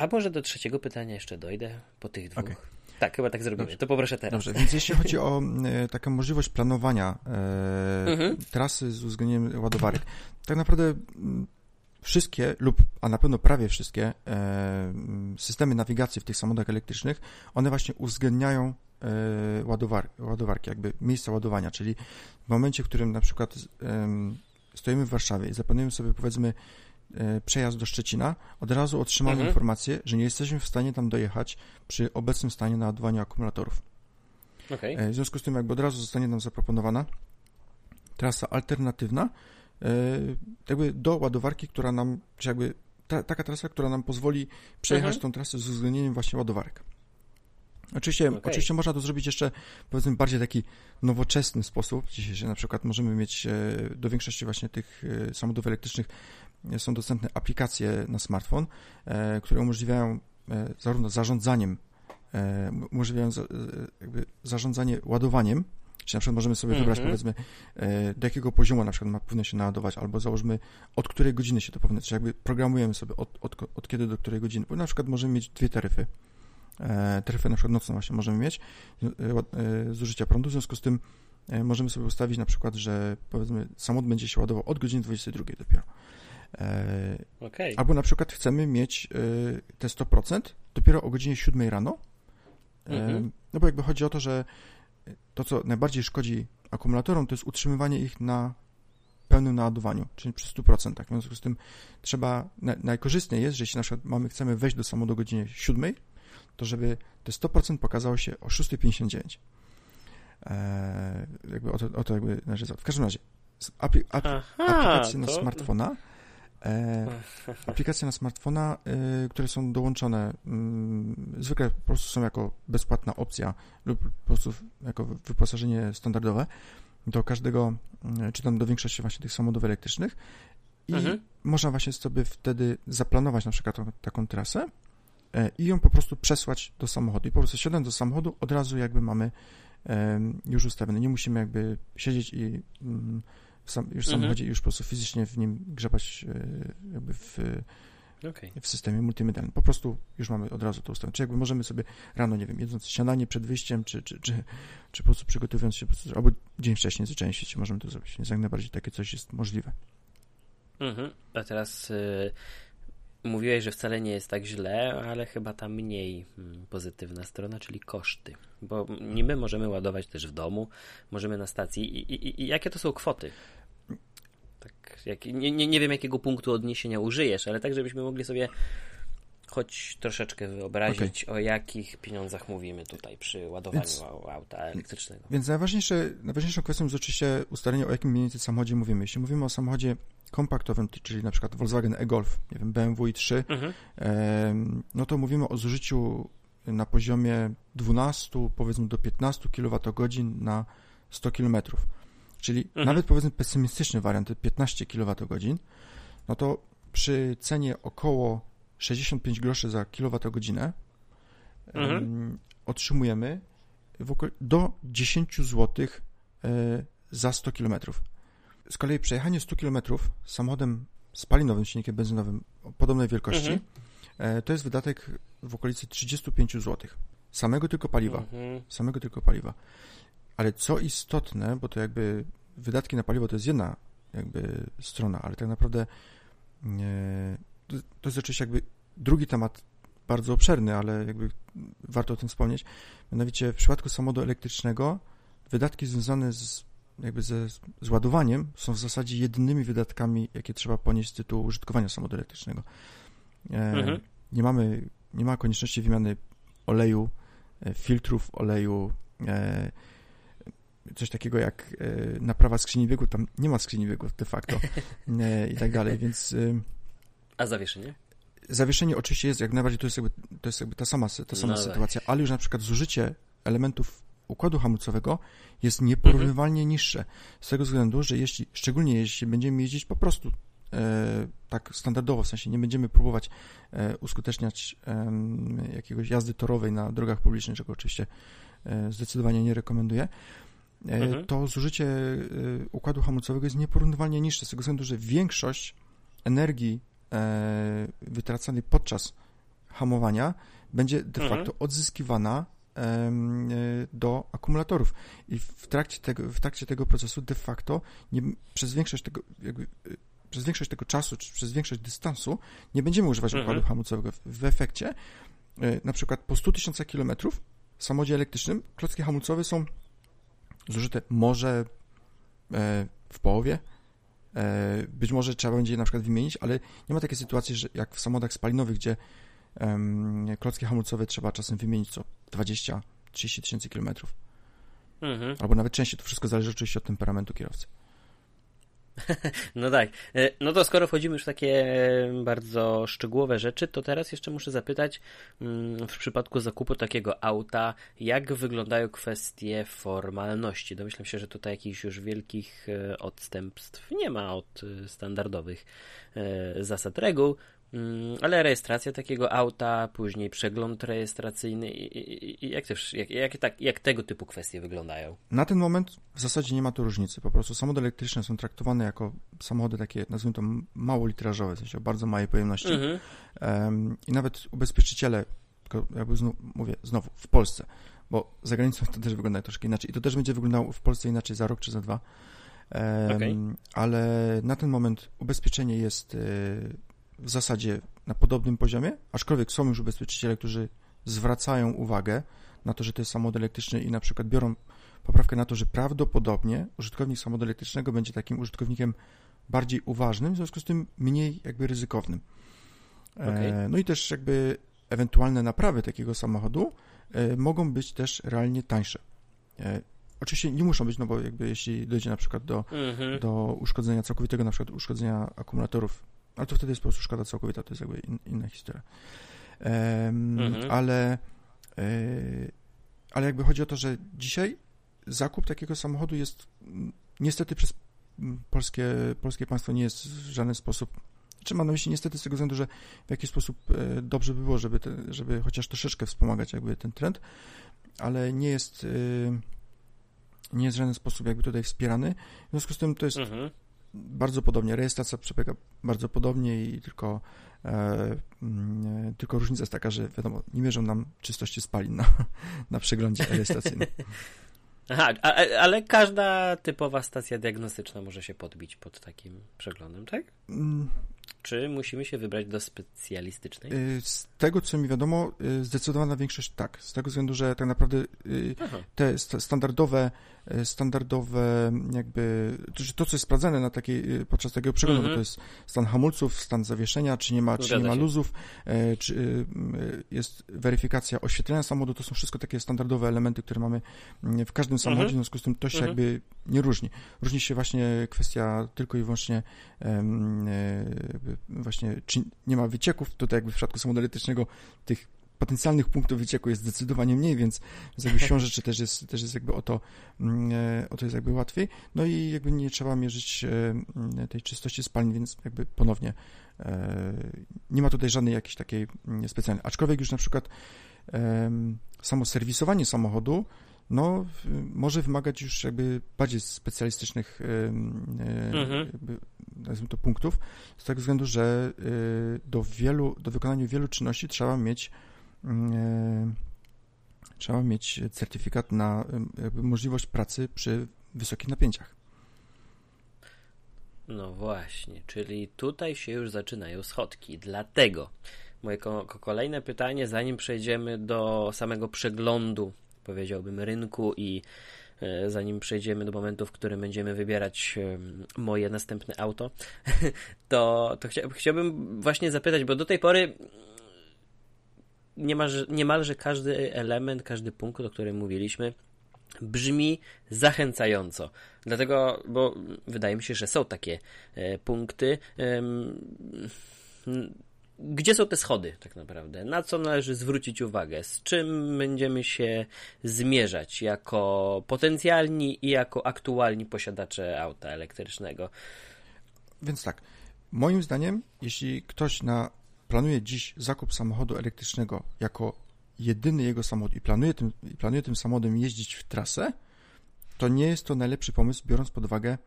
A może do trzeciego pytania jeszcze dojdę po tych dwóch. Okay. Tak, chyba tak zrobimy. Dobrze. To poproszę teraz. Dobrze, więc jeśli chodzi o e, taką możliwość planowania e, mhm. trasy z uwzględnieniem ładowarek, tak naprawdę m, wszystkie lub, a na pewno prawie wszystkie e, systemy nawigacji w tych samochodach elektrycznych, one właśnie uwzględniają e, ładowar, ładowarki, jakby miejsca ładowania, czyli w momencie, w którym na przykład stoimy w Warszawie i zaplanujemy sobie powiedzmy przejazd do Szczecina, od razu otrzymamy mhm. informację, że nie jesteśmy w stanie tam dojechać przy obecnym stanie naładowania akumulatorów. Okay. E, w związku z tym jakby od razu zostanie nam zaproponowana trasa alternatywna, e, jakby do ładowarki, która nam, czy jakby ta, taka trasa, która nam pozwoli przejechać mhm. tą trasę z uwzględnieniem właśnie ładowarek. Oczywiście, okay. oczywiście można to zrobić jeszcze, powiedzmy, bardziej taki nowoczesny sposób. Dzisiaj na przykład możemy mieć e, do większości właśnie tych e, samochodów elektrycznych e, są dostępne aplikacje na smartfon, które umożliwiają zarówno zarządzaniem, umożliwiają jakby zarządzanie ładowaniem, Czyli na przykład możemy sobie wybrać, mm -hmm. powiedzmy, do jakiego poziomu na przykład ma powinno się naładować, albo założmy, od której godziny się to powinno, czyli jakby programujemy sobie od, od, od kiedy do której godziny. Bo na przykład możemy mieć dwie taryfy. E, taryfę na przykład nocną właśnie możemy mieć e, e, zużycia prądu, w związku z tym możemy sobie ustawić na przykład, że powiedzmy samochód będzie się ładował od godziny 22 dopiero. Okay. Albo na przykład chcemy mieć te 100% dopiero o godzinie 7 rano. Mhm. No bo jakby chodzi o to, że to, co najbardziej szkodzi akumulatorom, to jest utrzymywanie ich na pełnym naładowaniu, czyli przy 100%. W związku z tym trzeba, najkorzystniej jest, że jeśli na przykład mamy, chcemy wejść do samochodu o godzinie 7, to żeby te 100% pokazało się o 6.59. Eee, jakby o to, o to jakby należy W każdym razie, apli Aha, aplikacje to... na smartfona, e, aplikacje na smartfona, e, które są dołączone, mm, zwykle po prostu są jako bezpłatna opcja lub po prostu jako wyposażenie standardowe do każdego, mm, czy tam do większości właśnie tych samochodów elektrycznych i mhm. można właśnie sobie wtedy zaplanować na przykład taką trasę E, i ją po prostu przesłać do samochodu. I po prostu siadając do samochodu, od razu jakby mamy już ustawione. Nie musimy jakby siedzieć i mm, w sam, już w mhm. samochodzie już po prostu fizycznie w nim grzebać e, jakby w, okay. w systemie multimedialnym. Po prostu już mamy od razu to ustawione. Czy jakby możemy sobie rano, nie wiem, jedząc śniadanie przed wyjściem, czy, czy, czy, czy po prostu przygotowując się, prostu, albo dzień wcześniej, zwyczajnie możemy to zrobić. Więc jak najbardziej takie coś jest możliwe. Mhm. A teraz y, mówiłeś, że wcale nie jest tak źle, ale chyba ta mniej mm, pozytywna strona, czyli koszty. Bo niby możemy ładować też w domu, możemy na stacji. I, i, i jakie to są kwoty? Tak, jak, nie, nie, nie wiem, jakiego punktu odniesienia użyjesz, ale tak, żebyśmy mogli sobie choć troszeczkę wyobrazić, okay. o jakich pieniądzach mówimy tutaj przy ładowaniu więc, auta elektrycznego. Więc najważniejsze, najważniejszą kwestią jest oczywiście ustalenie, o jakim mniej więcej samochodzie mówimy. Jeśli mówimy o samochodzie kompaktowym, czyli na przykład Volkswagen e-Golf, nie wiem, BMW i3, mhm. e, no to mówimy o zużyciu na poziomie 12, powiedzmy do 15 kWh na 100 km. Czyli mhm. nawet powiedzmy pesymistyczny wariant, 15 kWh, no to przy cenie około 65 groszy za kilowatogodzinę mhm. otrzymujemy do 10 zł e, za 100 km. Z kolei przejechanie 100 km samochodem spalinowym, silnikiem benzynowym podobnej wielkości, mhm. E, to jest wydatek w okolicy 35 zł. Samego tylko paliwa. Mhm. Samego tylko paliwa. Ale co istotne, bo to jakby wydatki na paliwo to jest jedna jakby strona, ale tak naprawdę e, to jest oczywiście jakby drugi temat bardzo obszerny, ale jakby warto o tym wspomnieć. Mianowicie w przypadku samochodu elektrycznego wydatki związane z jakby ze z ładowaniem są w zasadzie jedynymi wydatkami, jakie trzeba ponieść z tytułu użytkowania samochodu elektrycznego. E, mhm. Nie mamy, nie ma konieczności wymiany oleju, e, filtrów oleju, e, coś takiego jak e, naprawa skrzyni biegów, tam nie ma skrzyni biegów de facto e, i tak dalej, więc... A zawieszenie? Zawieszenie oczywiście jest jak najbardziej, to jest jakby, to jest jakby ta sama, ta sama no sytuacja, ale już na przykład zużycie elementów układu hamulcowego jest nieporównywalnie mhm. niższe. Z tego względu, że jeśli, szczególnie jeśli będziemy jeździć po prostu e, tak standardowo, w sensie nie będziemy próbować e, uskuteczniać e, jakiegoś jazdy torowej na drogach publicznych, czego oczywiście e, zdecydowanie nie rekomenduję, e, mhm. to zużycie e, układu hamulcowego jest nieporównywalnie niższe, z tego względu, że większość energii E, wytracanej podczas hamowania będzie de mhm. facto odzyskiwana e, do akumulatorów. I w trakcie tego, w trakcie tego procesu de facto nie, przez większość tego jakby, e, przez większość tego czasu, czy przez większość dystansu nie będziemy używać mhm. układu hamulcowego. W efekcie na przykład po 100 tysiącach kilometrów w samochodzie elektrycznym klocki hamulcowe są zużyte może w połowie, być może trzeba będzie je na przykład wymienić, ale nie ma takiej sytuacji, że jak w samochodach spalinowych, gdzie klocki hamulcowe trzeba czasem wymienić co 20-30 tysięcy kilometrów. Mhm. Albo nawet częściej, to wszystko zależy oczywiście od temperamentu kierowcy. No tak. E, no to skoro wchodzimy już w takie bardzo szczegółowe rzeczy, to teraz jeszcze muszę zapytać mm, w przypadku zakupu takiego auta, jak wyglądają kwestie formalności? Domyślam się, że tutaj jakichś już wielkich e, odstępstw nie ma od e, standardowych zasad reguł. Mm, ale rejestracja takiego auta, później przegląd rejestracyjny i, i, i jak, też, jak, jak, tak, jak tego typu kwestie wyglądają? Na ten moment w zasadzie nie ma tu różnicy. Po prostu samochody elektryczne są traktowane jako samochody takie, nazwijmy to mało litrażowe, w sensie o bardzo małej pojemności. Mhm. Um, I nawet ubezpieczyciele, jakby znów, mówię znowu, w Polsce, bo za granicą to też wygląda troszkę inaczej. I to też będzie wyglądało w Polsce inaczej za rok czy za dwa. Um, okay. Ale na ten moment ubezpieczenie jest y, w zasadzie na podobnym poziomie, aczkolwiek są już ubezpieczyciele, którzy zwracają uwagę na to, że to jest samochód elektryczny i na przykład biorą poprawkę na to, że prawdopodobnie użytkownik samochodu elektrycznego będzie takim użytkownikiem bardziej uważnym, w związku z tym mniej jakby ryzykownym. E, okay. No i też jakby ewentualne naprawy takiego samochodu e, mogą być też realnie tańsze. E, oczywiście nie muszą być, no bo jakby jeśli dojdzie na przykład do, mm -hmm. do uszkodzenia całkowitego, na przykład uszkodzenia akumulatorów ale to wtedy jest po prostu szkoda całkowita, to jest jakby in, inna historia. Um, mhm. ale, e, ale jakby chodzi o to, że dzisiaj zakup takiego samochodu jest niestety przez polskie, polskie państwo nie jest w żaden sposób czy mam na myśli niestety z tego względu, że w jakiś sposób e, dobrze by było, żeby, te, żeby chociaż troszeczkę wspomagać jakby ten trend, ale nie jest e, nie jest w żaden sposób jakby tutaj wspierany. W związku z tym to jest mhm bardzo podobnie. Rejestracja przebiega bardzo podobnie i tylko, e, mm, tylko różnica jest taka, że wiadomo, nie mierzą nam czystości spalin na, na przeglądzie rejestracyjnym. Aha, ale każda typowa stacja diagnostyczna może się podbić pod takim przeglądem, tak? Czy musimy się wybrać do specjalistycznej? Y, z tego, co mi wiadomo, y, zdecydowana większość tak. Z tego względu, że tak naprawdę y, Aha. te standardowe standardowe jakby, to co jest sprawdzane na takiej, podczas takiego przeglądu, -hmm. to jest stan hamulców, stan zawieszenia, czy nie ma, czy nie ma luzów, czy jest weryfikacja oświetlenia samochodu, to są wszystko takie standardowe elementy, które mamy mm, w każdym samochodzie, -hmm. w związku z tym to się -hmm. jakby nie różni. Różni się właśnie kwestia tylko i wyłącznie właśnie, czy nie ma wycieków, tutaj jakby w przypadku samochodu elektrycznego tych potencjalnych punktów wycieku jest zdecydowanie mniej, więc, więc jakby siłą rzeczy też jest, też jest jakby o to, mm, e, o to jest jakby łatwiej. No i jakby nie trzeba mierzyć e, tej czystości spalin, więc jakby ponownie e, nie ma tutaj żadnej jakiejś takiej mm, specjalnej. Aczkolwiek już na przykład samo serwisowanie samochodu no, może wymagać już jakby bardziej specjalistycznych mhm. nazwijmy to punktów, z tego względu, że do wielu, do wykonania wielu czynności trzeba mieć E, trzeba mieć certyfikat na możliwość pracy przy wysokich napięciach. No właśnie, czyli tutaj się już zaczynają schodki. Dlatego moje kolejne pytanie, zanim przejdziemy do samego przeglądu, powiedziałbym, rynku i e, zanim przejdziemy do momentu, w którym będziemy wybierać moje następne auto, to, to chciałbym właśnie zapytać, bo do tej pory niemalże, niemalże każdy element, każdy punkt, o którym mówiliśmy, brzmi zachęcająco. Dlatego, bo wydaje mi się, że są takie e, punkty. Gdzie są te schody, tak naprawdę? Na co należy zwrócić uwagę? Z czym będziemy się zmierzać jako potencjalni i jako aktualni posiadacze auta elektrycznego? Więc tak, moim zdaniem, jeśli ktoś na planuje dziś zakup samochodu elektrycznego jako jedyny jego samochód i planuje tym, planuje tym samochodem jeździć w trasę, to nie jest to najlepszy pomysł, biorąc pod uwagę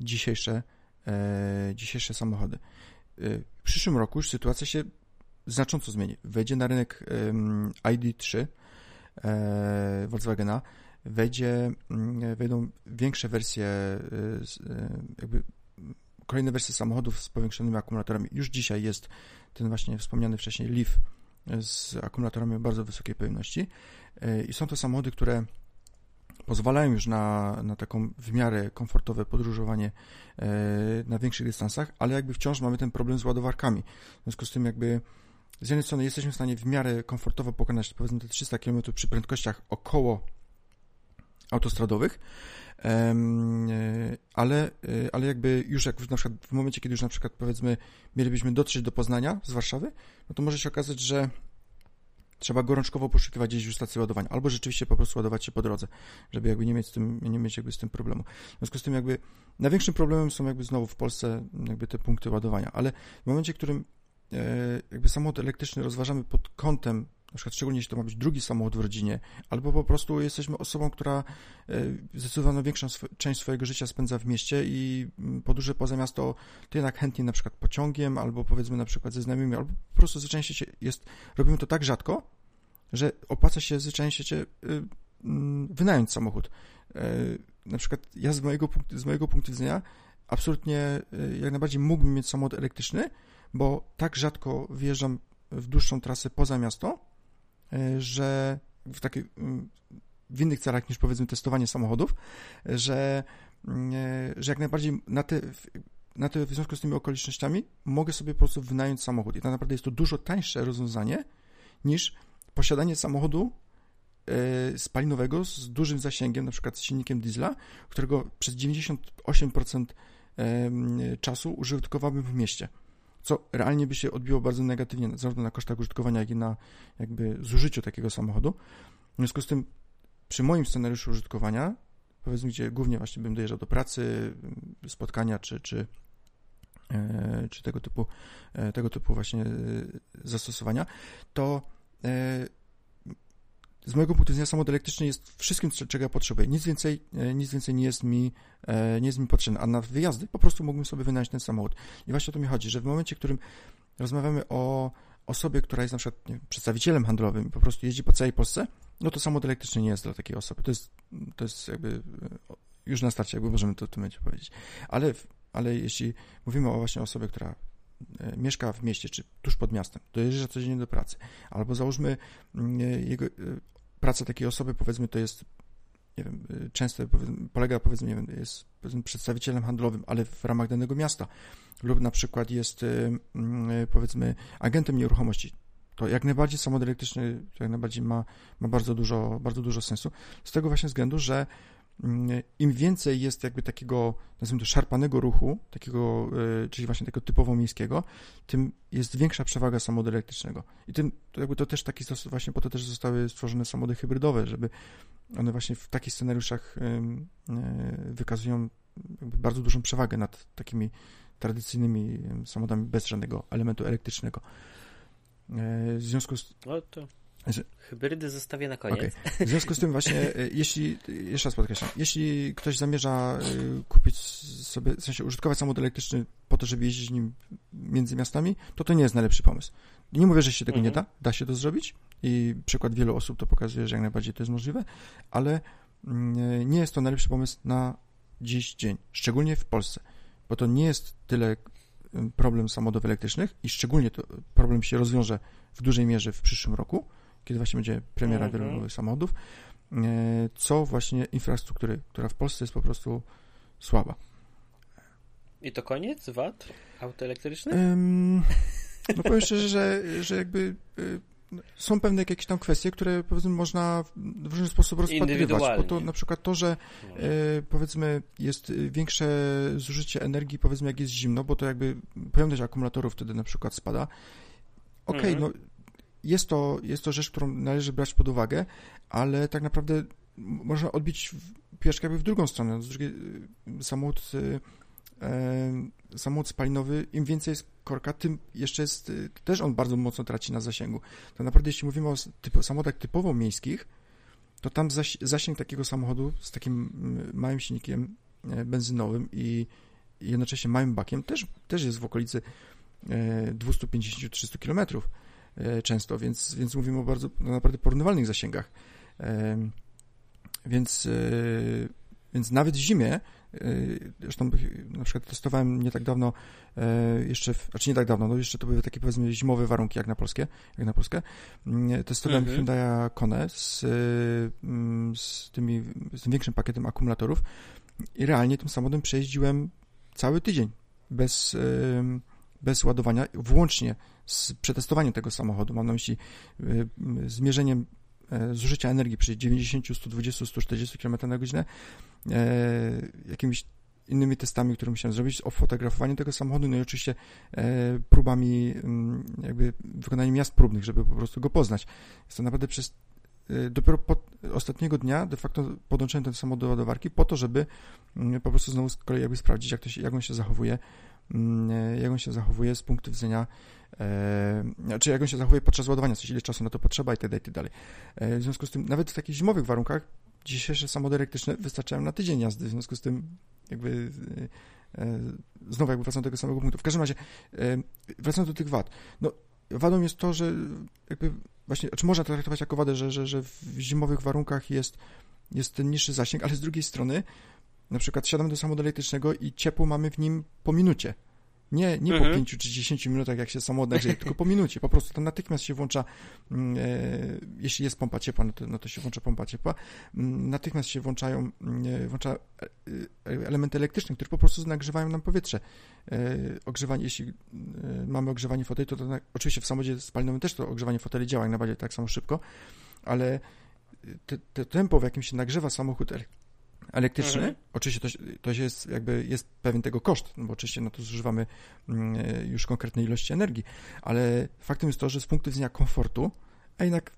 dzisiejsze, e, dzisiejsze samochody. E, w przyszłym roku już sytuacja się znacząco zmieni. Wejdzie na rynek e, ID3 e, Volkswagena, wejdzie, mm, wejdą większe wersje, e, e, jakby kolejne wersje samochodów z powiększonymi akumulatorami. Już dzisiaj jest ten właśnie wspomniany wcześniej Leaf z akumulatorami bardzo wysokiej pojemności. I są to samochody, które pozwalają już na, na taką w miarę komfortowe podróżowanie e, na większych dystansach, ale jakby wciąż mamy ten problem z ładowarkami. W związku z tym jakby z jednej strony jesteśmy w stanie w miarę komfortowo pokonać powiedzmy te 300 km przy prędkościach około autostradowych, E, ale, e, ale jakby już jak na przykład w momencie, kiedy już na przykład powiedzmy mielibyśmy dotrzeć do Poznania z Warszawy, no to może się okazać, że trzeba gorączkowo poszukiwać gdzieś już stacji ładowania, albo rzeczywiście po prostu ładować się po drodze, żeby jakby nie mieć z tym, nie mieć jakby z tym problemu. W związku z tym jakby największym problemem są jakby znowu w Polsce jakby te punkty ładowania, ale w momencie, w którym e, jakby samochód elektryczny rozważamy pod kątem na przykład szczególnie jeśli to ma być drugi samochód w rodzinie, albo po prostu jesteśmy osobą, która e, zdecydowanie większą część swojego życia spędza w mieście i mm, podróże poza miasto, to jednak chętnie na przykład pociągiem, albo powiedzmy na przykład ze znajomymi, albo po prostu zwyczajnie się jest, robimy to tak rzadko, że opłaca się zwyczajnie się y, mm, wynająć samochód. E, na przykład ja z mojego, z mojego punktu widzenia absolutnie y, jak najbardziej mógłbym mieć samochód elektryczny, bo tak rzadko wyjeżdżam w dłuższą trasę poza miasto, że w takich w innych celach niż powiedzmy testowanie samochodów, że, e, że jak najbardziej na te, na te, w związku z tymi okolicznościami mogę sobie po prostu wynająć samochód. I tak naprawdę jest to dużo tańsze rozwiązanie niż posiadanie samochodu e, spalinowego z dużym zasięgiem, na przykład z silnikiem diesla, którego przez 98% czasu użytkowałbym w mieście co realnie by się odbiło bardzo negatywnie zarówno na kosztach użytkowania, jak i na jakby zużyciu takiego samochodu. W związku z tym przy moim scenariuszu użytkowania, powiedzmy, gdzie głównie właśnie bym dojeżdżał do pracy, spotkania czy, czy, e, czy tego typu e, tego typu właśnie e, zastosowania, to z mojego punktu widzenia samochód elektryczny jest wszystkim, czego ja potrzebuję. Nic więcej, e, nic więcej nie jest mi, e, nie jest mi potrzebne. A na wyjazdy po prostu mógłbym sobie wynająć ten samochód. I właśnie o to mi chodzi, że w momencie, w którym rozmawiamy o osobie, która jest na przykład wiem, przedstawicielem handlowym po prostu jeździ po całej Polsce, no to samochód elektryczny nie jest dla takiej osoby. To jest, to jest jakby już na starcie, jakby możemy to w tym momencie powiedzieć. Ale, ale jeśli mówimy o właśnie osobie, która E, mieszka w mieście, czy tuż pod miastem, dojeżdża codziennie do pracy, albo załóżmy mm, e, jego, e, praca takiej osoby, powiedzmy, to jest nie wiem, często polega, powiedzmy, nie wiem, jest powiedzmy, przedstawicielem handlowym, ale w ramach danego miasta, lub na przykład jest, mm, powiedzmy, agentem nieruchomości. To jak najbardziej samochód elektryczny jak najbardziej ma, ma bardzo, dużo, bardzo dużo sensu. Z tego właśnie względu, że im więcej jest jakby takiego, nazwijmy to, szarpanego ruchu, takiego, e, czyli właśnie takiego typowo miejskiego, tym jest większa przewaga samochodu elektrycznego. I tym, to jakby to też taki, właśnie po to też zostały stworzone samochody hybrydowe, żeby one właśnie w takich scenariuszach e, wykazują bardzo dużą przewagę nad takimi tradycyjnymi samochodami bez żadnego elementu elektrycznego. E, w związku z... No to Hybrydy zostawię na koniec. Okay. W związku z tym właśnie, e, jeśli, jeszcze raz podkreślam, jeśli ktoś zamierza e, kupić sobie, w sensie użytkować samochód elektryczny po to, żeby jeździć nim między miastami, to to nie jest najlepszy pomysł. Nie mówię, że się tego mhm. nie da, da się to zrobić i przykład wielu osób to pokazuje, że jak najbardziej to jest możliwe, ale mm, nie jest to najlepszy pomysł na dziś dzień, szczególnie w Polsce, bo to nie jest tyle problem samochodów elektrycznych i szczególnie to problem się rozwiąże w dużej mierze w przyszłym roku, kiedy właśnie będzie premiera mhm. wielu nowych samochodów, e, co właśnie infrastruktury, która w Polsce jest po prostu słaba. I to koniec VAT auto elektryczne? Um, no powiem szczerze, że, że jakby e, są pewne jakieś tam kwestie, które powiedzmy można w różny sposób rozpatrywać, bo to na przykład to, że e, powiedzmy jest większe zużycie energii, powiedzmy jak jest zimno, bo to jakby pojemność akumulatorów wtedy na przykład spada. Okej, okay, mhm. no jest to, jest to rzecz, którą należy brać pod uwagę, ale tak naprawdę można odbić jakby w drugą stronę. Z drugiej, y, samochód, e, samochód spalinowy, im więcej jest korka, tym jeszcze jest, też on bardzo mocno traci na zasięgu. To naprawdę, jeśli mówimy o samochodach typowo miejskich, to tam zasięg takiego samochodu z takim małym silnikiem benzynowym i jednocześnie małym bakiem też, też jest w okolicy 250-300 e, kilometrów. E, często, więc, więc mówimy o bardzo no, naprawdę porównywalnych zasięgach. Więc, e, więc nawet w zimie, e, zresztą na przykład testowałem nie tak dawno, jeszcze, w, znaczy nie tak dawno, no jeszcze to były takie powiedzmy zimowe warunki jak na Polskę, jak na Polskę. Testowałem mhm. Hyundai Kone z, mm, z, tymi, z tym większym pakietem akumulatorów i realnie tym samochodem przejeździłem cały tydzień bez, bez ładowania, włącznie z przetestowaniem tego samochodu, mam na myśli y, zmierzeniem e, zużycia energii przy 90, 120, 140 km na godzinę, e, jakimiś innymi testami, które musiałem zrobić, o fotografowaniu tego samochodu, no i oczywiście e, próbami, mm, jakby wykonaniem miast próbnych, żeby po prostu go poznać. Jest to naprawdę przez dopiero po ostatniego dnia de facto podłączyłem ten samochód do ładowarki po to, żeby mm, po prostu znowu z kolei jakby sprawdzić, jak, to się, jak on się zachowuje, jak on się zachowuje z punktu widzenia e, czy jak on się zachowuje podczas ładowania, coś ile czasu na to potrzeba i tak dalej, i tak dalej. E, w związku z tym, nawet w takich zimowych warunkach, dzisiejsze samochody elektryczne wystarczają na tydzień jazdy, w związku z tym jakby e, znowu jakby wracam do tego samego punktu. W każdym razie, wracając do tych wad, no wadą jest to, że jakby właśnie, czy można to traktować jako wadę, że, że, że w zimowych warunkach jest, jest ten niższy zasięg, ale z drugiej strony na przykład siadamy do samochodu elektrycznego i ciepło mamy w nim po minucie. Nie, nie mhm. po 5 czy 10 minutach, jak się samochód nagrzeje, tylko po minucie. Po prostu to natychmiast się włącza, mm, e, jeśli jest pompa ciepła, no to, no to się włącza pompa ciepła. Mm, natychmiast się włączają, mm, e, włącza e, e, elementy elektryczne, które po prostu nagrzewają nam powietrze. E, ogrzewanie, jeśli e, mamy ogrzewanie foteli, to, to na, oczywiście w samochodzie spalinowym też to ogrzewanie foteli działa jak najbardziej tak samo szybko, ale te, te tempo, w jakim się nagrzewa samochód elektryczny. Mhm. Oczywiście to, to jest jakby jest pewien tego koszt, no bo oczywiście na to zużywamy mm, e, już konkretnej ilości energii, ale faktem jest to, że z punktu widzenia komfortu, a jednak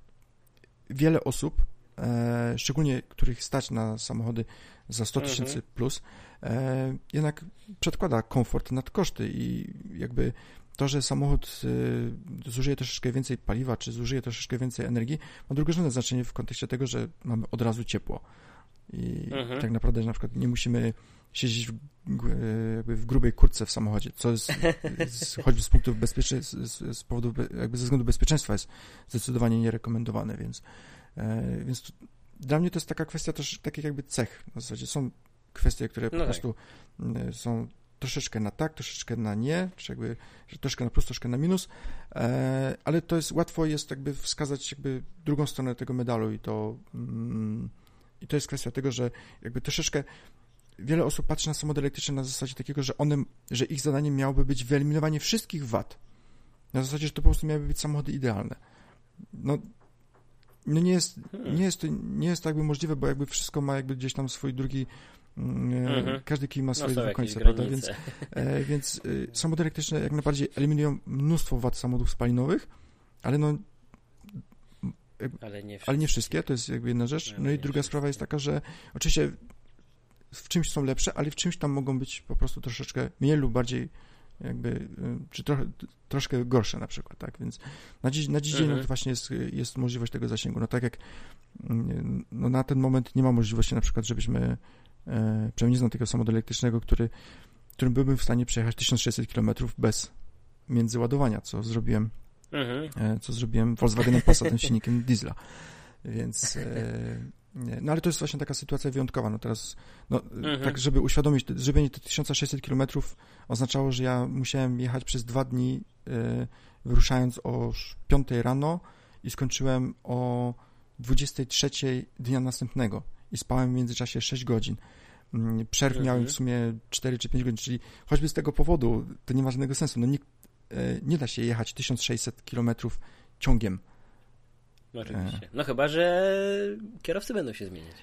wiele osób, e, szczególnie których stać na samochody za 100 mhm. tysięcy plus, e, jednak przedkłada komfort nad koszty i jakby to, że samochód y, zużyje troszeczkę więcej paliwa, czy zużyje troszeczkę więcej energii, ma drugorzędne znaczenie w kontekście tego, że mamy od razu ciepło. I mhm. tak naprawdę na przykład nie musimy siedzieć w, jakby w grubej kurtce w samochodzie, co jest, z, choćby z punktów bezpieczeństwa, z, z powodu, jakby ze względu bezpieczeństwa jest zdecydowanie nierekomendowane, więc, e, więc to, dla mnie to jest taka kwestia też takich jakby cech. W zasadzie są kwestie, które po no tak. prostu e, są troszeczkę na tak, troszeczkę na nie, czy jakby troszkę na plus, troszkę na minus, e, ale to jest łatwo jest jakby wskazać jakby drugą stronę tego medalu i to mm, i to jest kwestia tego, że jakby troszeczkę wiele osób patrzy na samochody elektryczne na zasadzie takiego, że one, że ich zadaniem miałoby być wyeliminowanie wszystkich wad. Na zasadzie, że to po prostu miałyby być samochody idealne. No, no nie jest, hmm. nie jest nie jest to jakby możliwe, bo jakby wszystko ma jakby gdzieś tam swój drugi mm -hmm. każdy kij ma swoje no końce, prawda? Więc, e, więc e, samochody elektryczne jak najbardziej eliminują mnóstwo wad samochodów spalinowych, ale no ale nie, ale nie wszystkie, to jest jakby jedna rzecz. No, no i druga sprawa jest taka, że oczywiście w czymś są lepsze, ale w czymś tam mogą być po prostu troszeczkę mniej lub bardziej jakby, y, czy trochę, troszkę gorsze na przykład, tak, więc na dziś, na dziś dzień mhm. to właśnie jest, jest możliwość tego zasięgu, no tak jak mm, no na ten moment nie ma możliwości na przykład, żebyśmy e, przynajmniej nie znam takiego samochodu elektrycznego, który, którym byłbym w stanie przejechać 1600 km bez międzyładowania, co zrobiłem mhm. e, co zrobiłem Volkswagenem Passatem silnikiem diesla, więc e, nie. No ale to jest właśnie taka sytuacja wyjątkowa. No teraz, no, mhm. tak żeby uświadomić, te 1600 km oznaczało, że ja musiałem jechać przez dwa dni, y, wyruszając o 5 rano i skończyłem o 23 dnia następnego i spałem w międzyczasie 6 godzin. Mm, przerw mhm. miałem w sumie 4 czy 5 godzin, czyli choćby z tego powodu to nie ma żadnego sensu. No nie, y, nie da się jechać 1600 km ciągiem no oczywiście. No chyba, że kierowcy będą się zmieniać.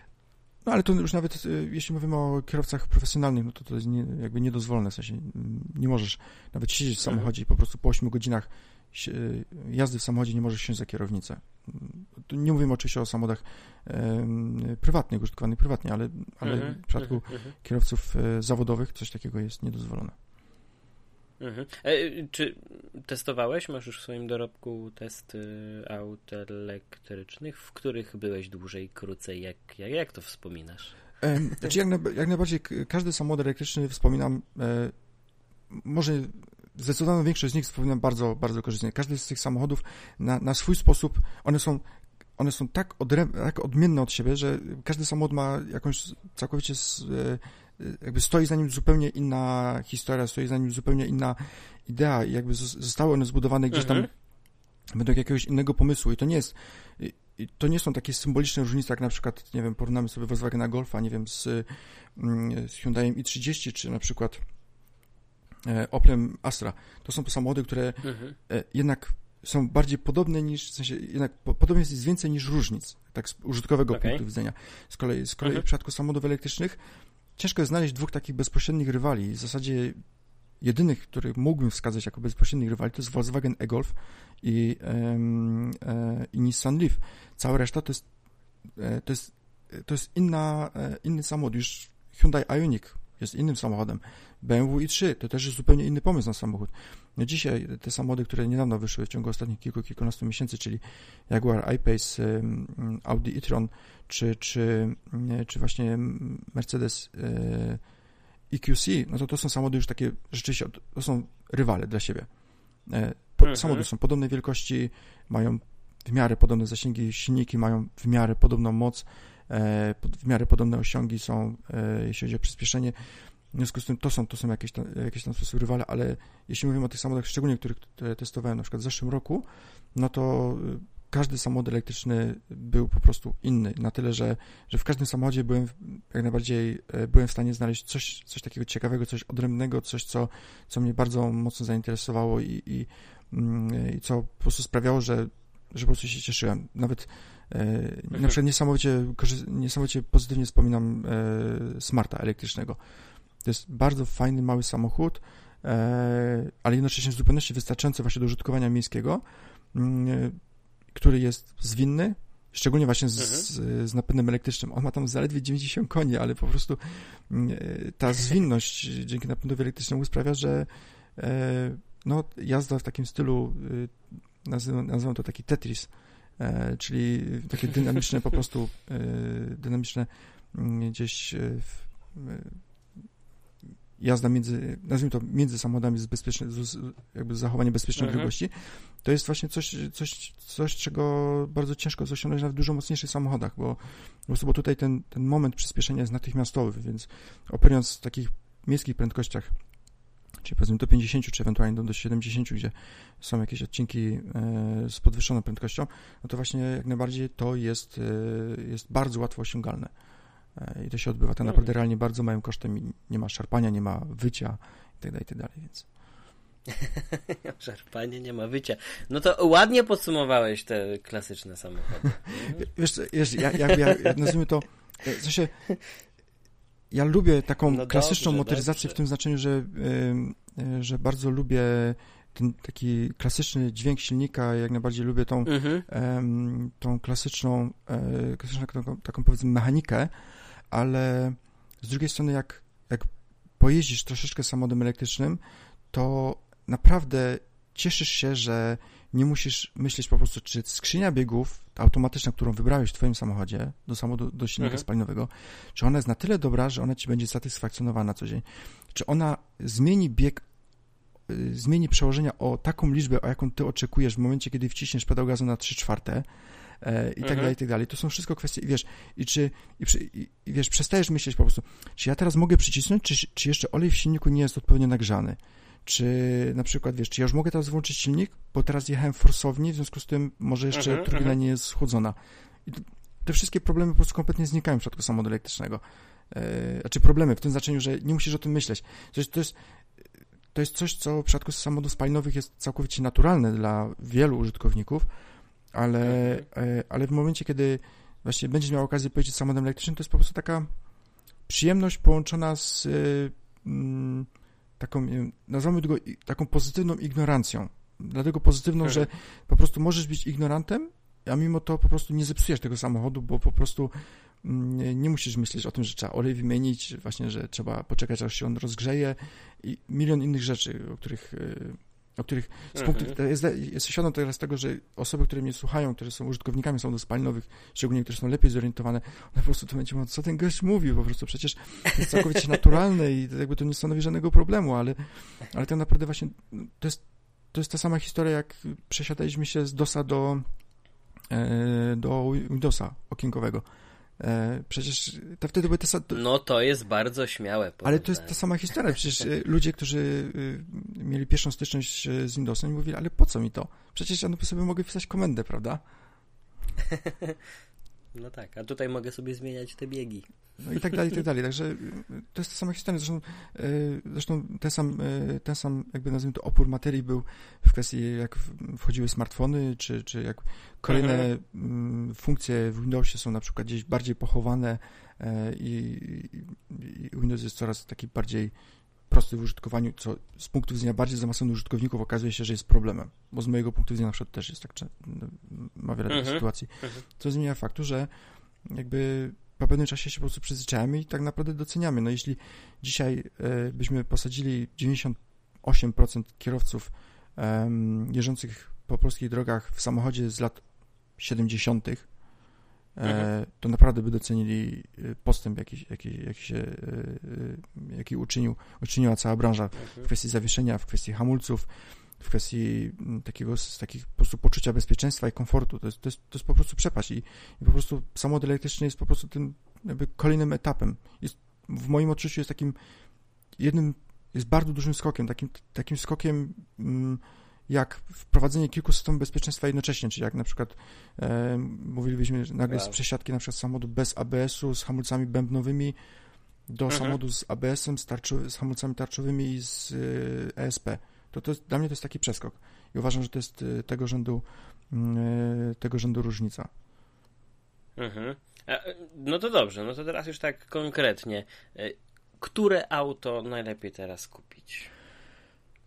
No ale to już nawet, y, jeśli mówimy o kierowcach profesjonalnych, no to to jest nie, jakby niedozwolone, w sensie nie możesz nawet siedzieć w mhm. samochodzie i po prostu po 8 godzinach y, jazdy w samochodzie nie możesz siąść za kierownicę. Nie mówimy oczywiście o samochodach e, prywatnych, użytkowanych prywatnie, ale, ale mhm. w przypadku mhm. kierowców e, zawodowych coś takiego jest niedozwolone. Mhm. E, czy testowałeś? Masz już w swoim dorobku testy aut elektrycznych, w których byłeś dłużej, krócej? Jak, jak, jak to wspominasz? Znaczy jak, na, jak najbardziej każdy samochód elektryczny wspominam, e, może zdecydowaną większość z nich wspominam bardzo, bardzo korzystnie. Każdy z tych samochodów na, na swój sposób, one są one są tak, odre- tak odmienne od siebie, że każdy samochód ma jakąś całkowicie e, jakby stoi za nim zupełnie inna historia, stoi za nim zupełnie inna idea i jakby zostały one zbudowane gdzieś tam mhm. według jakiegoś innego pomysłu i to nie jest to nie są takie symboliczne różnice, jak na przykład, nie wiem, porównamy sobie Volkswagena Golfa, nie wiem, z, mm, z Hyundaiem i30, czy na przykład e, Oplem Astra. To są samochody, które mhm. E, jednak są bardziej podobne niż, w sensie jednak podobnie jest więcej niż różnic, tak z użytkowego okay. punktu widzenia. Z kolei, z kolei mhm. w przypadku samochodów elektrycznych ciężko jest znaleźć dwóch takich bezpośrednich rywali. W zasadzie jedynych, których mógłbym wskazać jako bezpośrednich rywali, to jest Volkswagen e-Golf i, e, i Nissan Leaf. Cała reszta to jest, e, to jest, to jest inna, e, inny samochód. Już Hyundai Ioniq jest innym samochodem. BMW i3 to też jest zupełnie inny pomysł na samochód. No dzisiaj te samochody, które niedawno wyszły w ciągu ostatnich kilku, kilkunastu miesięcy, czyli Jaguar I-Pace, Audi e-tron, czy, czy, czy właśnie Mercedes EQC, no to to są samochody już takie rzeczywiście, to są rywale dla siebie. E, mhm. Samochody są podobnej wielkości, mają w miarę podobne zasięgi, silniki mają w miarę podobną moc, e, w miarę podobne osiągi są, e, jeśli chodzi o przyspieszenie. W związku z tym to są, to są jakieś, tam, jakieś tam sposób rywale, ale jeśli mówimy o tych samochodach, szczególnie których testowałem na przykład w zeszłym roku, no to każdy samochód elektryczny był po prostu inny, na tyle, że, że w każdym samochodzie byłem jak najbardziej e, byłem w stanie znaleźć coś, coś takiego ciekawego, coś odrębnego, coś, co, co mnie bardzo mocno zainteresowało i, i, mm, i co po prostu sprawiało, że, że po prostu się cieszyłem. Nawet e, na przykład niesamowicie, niesamowicie pozytywnie wspominam e, Smarta elektrycznego. To jest bardzo fajny, mały samochód, ale jednocześnie w zupełności wystarczający właśnie do użytkowania miejskiego mm, który jest zwinny, szczególnie właśnie z, mhm. z napędem elektrycznym. On ma tam zaledwie 90 koni, ale po prostu mm, e, ta zwinność dzięki napędowi elektrycznemu sprawia, że e, no, jazda w takim stylu, nazywam, nazywam to taki Tetris, czyli takie dynamiczne po prostu, dynamiczne mm, gdzieś w, jazda między, nazwijmy to, między samochodami z, bezpieczne, z, jakby zachowanie bezpiecznej mhm. odległości, to jest właśnie coś, coś, coś, czego bardzo ciężko jest osiągnąć nawet w dużo mocniejszych samochodach, bo, bo tutaj ten, ten moment przyspieszenia jest natychmiastowy, więc operując w takich miejskich prędkościach, czyli powiedzmy do 50 czy ewentualnie do 70, gdzie są jakieś odcinki e, z podwyższoną prędkością, no to właśnie jak najbardziej to jest, e, jest bardzo łatwo osiągalne. E, I to się odbywa tak naprawdę realnie bardzo małym kosztem i nie ma szarpania, nie ma wycia itd., tak itd., tak więc... Szarpanie, nie ma wycia. No to ładnie podsumowałeś te klasyczne samochody. Wiesz, wiesz ja, ja, ja nazwijmy to, e, w sensie, ja lubię taką no klasyczną dobrze, motoryzację dobrze. w tym znaczeniu, że, e, że bardzo lubię ten taki klasyczny dźwięk silnika, jak najbardziej lubię tą, mhm. tą klasyczną, klasyczną taką, taką powiedzmy mechanikę, ale z drugiej strony, jak, jak pojeździsz troszeczkę samochodem elektrycznym, to naprawdę cieszysz się, że nie musisz myśleć po prostu, czy skrzynia biegów, automatyczna, którą wybrałeś w twoim samochodzie, do samochodu, do silnika mhm. spalinowego, czy ona jest na tyle dobra, że ona ci będzie satysfakcjonowana na co dzień. Czy ona zmieni bieg, y, zmieni przełożenia o taką liczbę, o jaką ty oczekujesz w momencie, kiedy wciśniesz pedał gazu na 3 czwarte, e, i tak mhm. dalej, i tak dalej. To są wszystko kwestie, wiesz, i czy, i, i, i, wiesz, przestajesz myśleć po prostu, czy ja teraz mogę przycisnąć, czy, czy jeszcze olej w silniku nie jest odpowiednio nagrzany. Czy na przykład, wiesz, czy ja już mogę teraz włączyć silnik, bo teraz jechałem forsownie, w związku z tym może jeszcze mhm, turbina mhm. nie jest schłodzona. I te wszystkie problemy po prostu kompletnie znikają w przypadku samochodu elektrycznego. E, znaczy problemy w tym znaczeniu, że nie musisz o tym myśleć. To jest, to jest, to jest coś, co w przypadku samochodów spalinowych jest całkowicie naturalne dla wielu użytkowników, ale, e, ale w momencie, kiedy właśnie będziesz miał okazję pojeździć samochodem elektrycznym, to jest po prostu taka przyjemność połączona z mm, taką, nazwijmy tego, taką pozytywną ignorancją. Dlatego pozytywną, że po prostu możesz być ignorantem, a mimo to po prostu nie zepsujesz tego samochodu, bo po prostu mm, nie musisz myśleć o tym, że trzeba olej wymienić, właśnie, że trzeba poczekać, aż się on rozgrzeje i milion innych rzeczy, o których o których z punktu, mhm. jest, jest świadom teraz tego, że osoby, które mnie słuchają, które są użytkownikami samochodów spalinowych, szczególnie, które są lepiej zorientowane, one po prostu to będzie mówią, co ten gość mówi, po prostu przecież to jest całkowicie naturalne i jakby to nie stanowi żadnego problemu, ale, ale tak naprawdę właśnie to jest, to jest ta sama historia, jak przesiadaliśmy się z DOSa do, e, do Windowsa okienkowego. E, przecież to wtedy były te same... No to jest bardzo śmiałe. Ale to jest ta sama historia. Przecież e, ludzie, którzy e, mieli pierwszą styczność z Windowsem, mówili, ale po co mi to? Przecież ja sobie mogę pisać komendę, prawda? No tak, a tutaj mogę sobie zmieniać te biegi. No i tak dalej, i tak dalej. Także to jest ta sama historia. Zresztą, y, zresztą ten, sam, y, ten sam, jakby nazwijmy to, opór materii był w kwestii, jak wchodziły smartfony, czy, czy jak kolejne mhm. Mm, funkcje w Windowsie są na przykład gdzieś bardziej pochowane i, i Windows jest coraz taki bardziej prosty w użytkowaniu, co z punktu widzenia bardziej zaawansowanych użytkowników okazuje się, że jest problemem, bo z mojego punktu widzenia na przykład też jest tak, czy ma wiele takich mhm. sytuacji, mhm. co zmienia faktu, że jakby po pewnym czasie się po prostu przyzwyczajamy i tak naprawdę doceniamy. No jeśli dzisiaj e, byśmy posadzili 98% kierowców jeżdżących po polskich drogach w samochodzie z lat 70., mhm. to naprawdę by docenili e, postęp, jaki, jaki, jaki, się, e, jaki uczynił, uczyniła cała branża w mhm. kwestii zawieszenia, w kwestii hamulców, w kwestii takiego takich po prostu poczucia bezpieczeństwa i komfortu. To jest, to jest, to jest po prostu przepaść i, i po prostu samochód elektryczny jest po prostu tym jakby kolejnym etapem. Jest, w moim odczuciu jest takim jednym, jest bardzo dużym skokiem, takim, takim skokiem mm, jak wprowadzenie kilku systemów bezpieczeństwa jednocześnie, czyli jak na przykład e, mówilibyśmy nagle z przesiadki na przykład samochodu bez ABS-u, z hamulcami bębnowymi do mhm. samochodu z ABS-em, z, tarczo, z hamulcami tarczowymi i z y, e, ESP. To, to jest, dla mnie to jest taki przeskok i uważam, że to jest y, tego rzędu, y, tego rzędu różnica. Mhm. No to dobrze, no to teraz już tak konkretnie. Które auto najlepiej teraz kupić?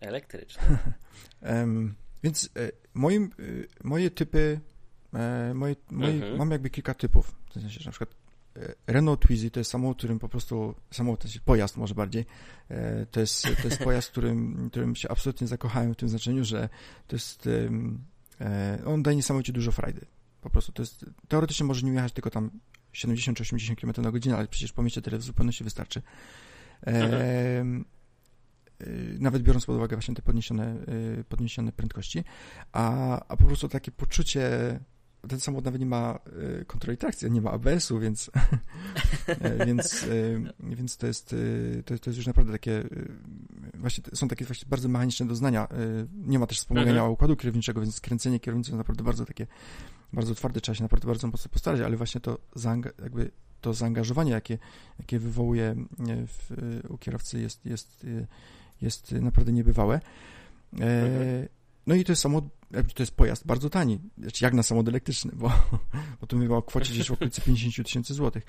Elektryczne. Więc e, moim, e, moje typy, e, moje, moje, mhm. mam jakby kilka typów. W sensie, że na przykład Renault Twizy to jest samochód, którym po prostu, samochód, to jest pojazd może bardziej, to jest, to jest pojazd, którym, którym się absolutnie zakochałem w tym znaczeniu, że to jest, on daje niesamowicie dużo frajdy. Po prostu to jest, teoretycznie może nie jechać tylko tam 70 80 km na godzinę, ale przecież po mieście tyle w zupełności wystarczy. Mhm. Nawet biorąc pod uwagę właśnie te podniesione, podniesione prędkości, a, a po prostu takie poczucie ten samochód nawet nie ma e, kontroli trakcji, nie ma ABS-u, więc, więc, więc to, jest, to, to jest już naprawdę takie, właśnie są takie właśnie bardzo mechaniczne doznania. Nie ma też wspomagania mhm. układu kierowniczego, więc skręcenie kierownicy jest naprawdę bardzo takie, bardzo twarde, trzeba się naprawdę bardzo mocno postarać, ale właśnie to, jakby to zaangażowanie, jakie, jakie wywołuje w, u kierowcy jest, jest, jest naprawdę niebywałe. Mhm. No i to jest samochód, to jest pojazd bardzo tani, znaczy jak na samochód elektryczny, bo, bo to mówiła o kwocie gdzieś w okolicy 50 tysięcy złotych.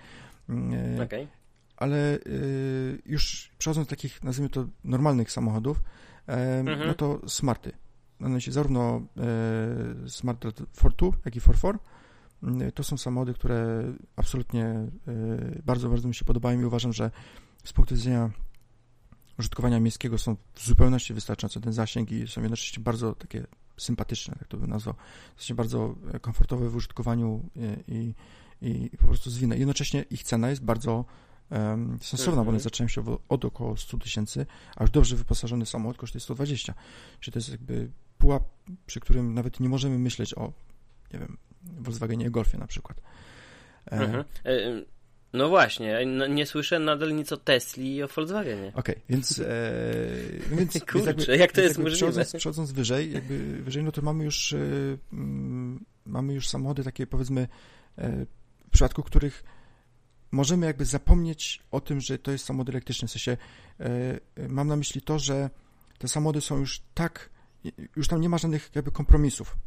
E, okay. Ale y, już przechodząc do takich, nazwijmy to, normalnych samochodów, mhm. no to smarty. One się zarówno e, Smart 4.2, jak i 4.4 mm, to są samochody, które absolutnie e, bardzo, bardzo mi się podobają i uważam, że z punktu widzenia użytkowania miejskiego są w zupełności wystarczające ten zasięg i są jednocześnie bardzo takie sympatyczne, tak to bym nazwał, w bardzo komfortowe w użytkowaniu i, i, i po prostu zwinne. Jednocześnie ich cena jest bardzo um, sensowna, bo one mhm. zaczynają się od około 100 tysięcy, a już dobrze wyposażony samochód kosztuje 120. Czyli to jest jakby pułap, przy którym nawet nie możemy myśleć o, nie wiem, Volkswagenie Golfie na przykład. E, mhm. E, no właśnie, nie słyszę nadal nic o Tesli i o Volkswagenie. Okej, okay, więc, e, więc... Kurczę, więc jakby, jak to jest możliwe? Przechodząc, przechodząc, wyżej, jakby wyżej, no to mamy już e, mm, mamy już samochody takie powiedzmy e, w przypadku których możemy jakby zapomnieć o tym, że to jest samochód elektryczny. W sensie e, mam na myśli to, że te samochody są już tak, już tam nie ma żadnych jakby kompromisów e,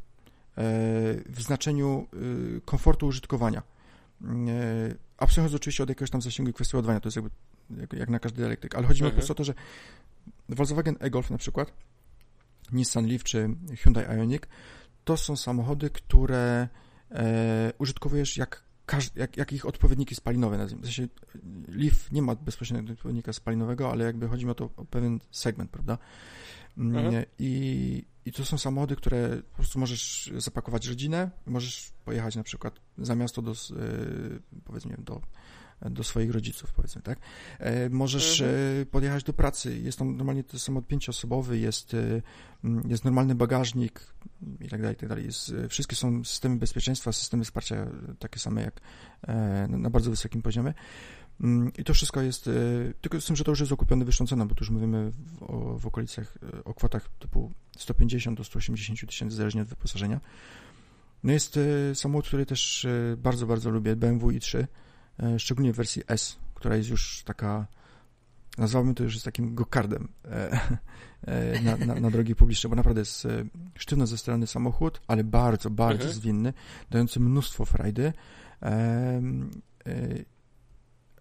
w znaczeniu e, komfortu użytkowania abstrahując oczywiście od jakiegoś tam zasięgu i kwestii ładowania, to jest jakby jak, jak na każdy elektryk, ale chodzi mi mhm. po prostu o to, że Volkswagen e-Golf na przykład, Nissan Leaf czy Hyundai Ioniq, to są samochody, które e, użytkowujesz jak, jak, jak ich odpowiedniki spalinowe. W sensie Leaf nie ma bezpośredniego odpowiednika spalinowego, ale jakby chodzi mi o to o pewien segment, prawda? Mhm. I, I to są samochody, które po prostu możesz zapakować rodzinę, możesz pojechać na przykład za miasto do, e, powiedzmy, do, do swoich rodziców, powiedzmy, tak? E, możesz mhm. E, podjechać do pracy, jest tam normalnie to samochód pięcioosobowy, jest, jest normalny bagażnik i tak dalej, i tak dalej. Jest, wszystkie są systemy bezpieczeństwa, systemy wsparcia takie same jak na bardzo wysokim poziomie. Mm, I to wszystko jest, e, tylko z tym, że to już jest okupione ceną, bo tu już mówimy w, o, w okolicach, e, o kwotach typu 150 do 180 tysięcy, zależnie od wyposażenia. No jest e, samochód, który też bardzo, bardzo lubię, BMW i3, szczególnie w wersji S, która jest już taka, nazwałbym to już z takim gokardem na, na, na drogi publiczne, bo naprawdę jest sztywno zestrzelony samochód, ale bardzo, bardzo mhm. zwinny, dający mnóstwo frajdy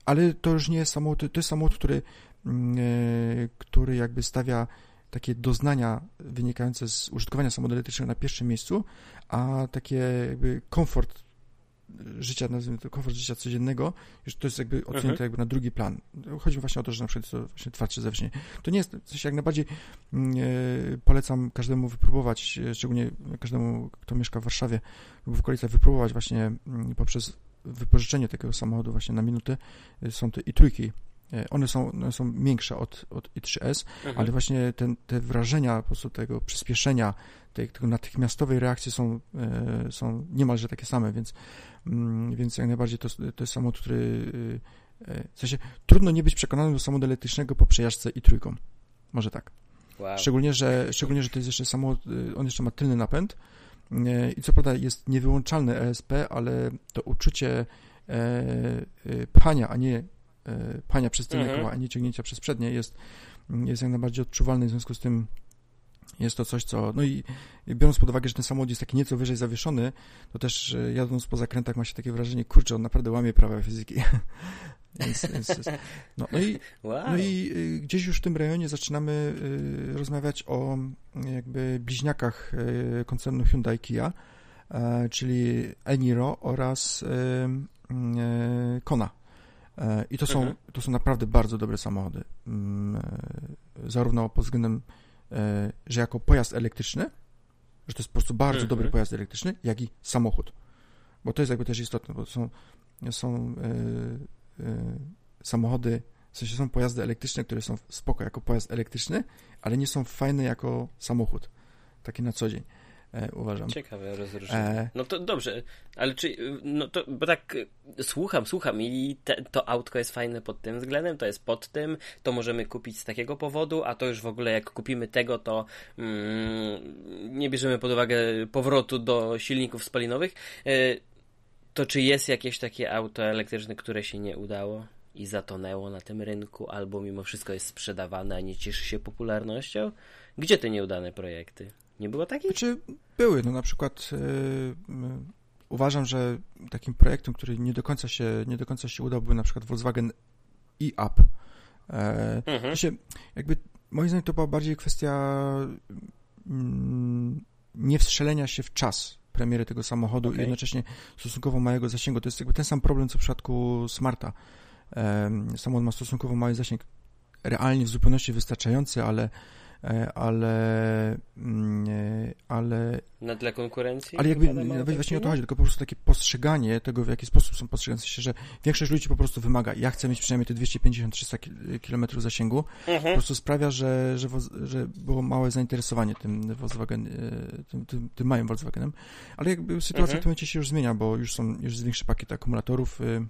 ale to już nie jest samochód, to jest samochód, który, mm, e, który jakby stawia takie doznania wynikające z użytkowania samochodu elektrycznego na pierwszym miejscu, a takie jakby komfort życia, nazwijmy to komfort życia codziennego, już to jest jakby odsunięte mhm. jakby na drugi plan. Chodzi właśnie o to, że na przykład to właśnie twardsze zawsze. To nie jest, w sensie jak najbardziej mm, e, polecam każdemu wypróbować, e, szczególnie każdemu, kto mieszka w Warszawie lub w okolicach, wypróbować właśnie mm, poprzez wypożyczenie takiego samochodu właśnie na minutę y, są te i trójki. Y, one są, one są większe od, od i3S, mhm. ale właśnie ten, te wrażenia po prostu tego przyspieszenia, tej, tego natychmiastowej reakcji są, y, są niemalże takie same, więc, mm, więc jak najbardziej to, to jest samochód, który w sensie trudno nie być przekonanym do samochodu elektrycznego po przejażdżce i trójką. Może tak. Wow. Szczególnie, że, szczególnie, że to jest jeszcze samochód, on jeszcze ma tylny napęd, i co prawda jest niewyłączalny ESP, ale to uczucie e, e, pchania, a nie e, pchania przez tylne mhm. koła, a nie ciągnięcia przez przednie jest, jest jak najbardziej odczuwalne, w związku z tym jest to coś, co, no i biorąc pod uwagę, że ten samochód jest taki nieco wyżej zawieszony, to też jadąc po zakrętach ma się takie wrażenie, kurczę, on naprawdę łamie prawa fizyki. Więc, no, no, i, wow. no i y, gdzieś już w tym rejonie zaczynamy y, rozmawiać o jakby bliźniakach koncernu Hyundai Kia, czyli Eniro oraz Kona. I to są, mhm. to są naprawdę bardzo dobre samochody. Mm, zarówno pod względem, że jako pojazd elektryczny, że to jest po prostu bardzo mhm. dobry pojazd elektryczny, jak i samochód. Bo to jest jakby też istotne, bo to są, są samochody w sensie są pojazdy elektryczne, które są spoko jako pojazd elektryczny, ale nie są fajne jako samochód. Taki na co dzień. E, uważam. Ciekawe rozróżnienie. E... No to dobrze, ale czy, no to, bo tak słucham, słucham i te, to autko jest fajne pod tym względem, to jest pod tym, to możemy kupić z takiego powodu, a to już w ogóle jak kupimy tego, to mm, nie bierzemy pod uwagę powrotu do silników spalinowych. E, to czy jest jakieś takie auto elektryczne, które się nie udało? i zatonęło na tym rynku, albo mimo wszystko jest sprzedawane, a nie cieszy się popularnością? Gdzie te nieudane projekty? Nie było takich? Znaczy, były. No na przykład yy, uważam, że takim projektem, który nie do końca się, nie do końca się udał, był na przykład Volkswagen e-up. E, mhm. Się, jakby moim zdaniem to była bardziej kwestia mm, nie wstrzelenia się w czas premiery tego samochodu okay. i jednocześnie stosunkowo małego zasięgu. To jest jakby ten sam problem, co w przypadku Smarta. Samochód ma stosunkowo mały zasięg, realnie w zupełności wystarczający, ale e, ale mm, e, ale na tle konkurencji? Ale jakby nawet właśnie nie o to chodzi, tylko po prostu takie postrzeganie tego, w jaki sposób są postrzegające się, że większość ludzi po prostu wymaga, ja chcę mieć przynajmniej te 250-300 km zasięgu, mhm. po prostu sprawia, że, że, że było małe zainteresowanie tym Volkswagen, e, tym, tym, tym małym Volkswagenem, ale jakby sytuacja mhm. w tym momencie się już zmienia, bo już są, już jest większy pakiet akumulatorów, E,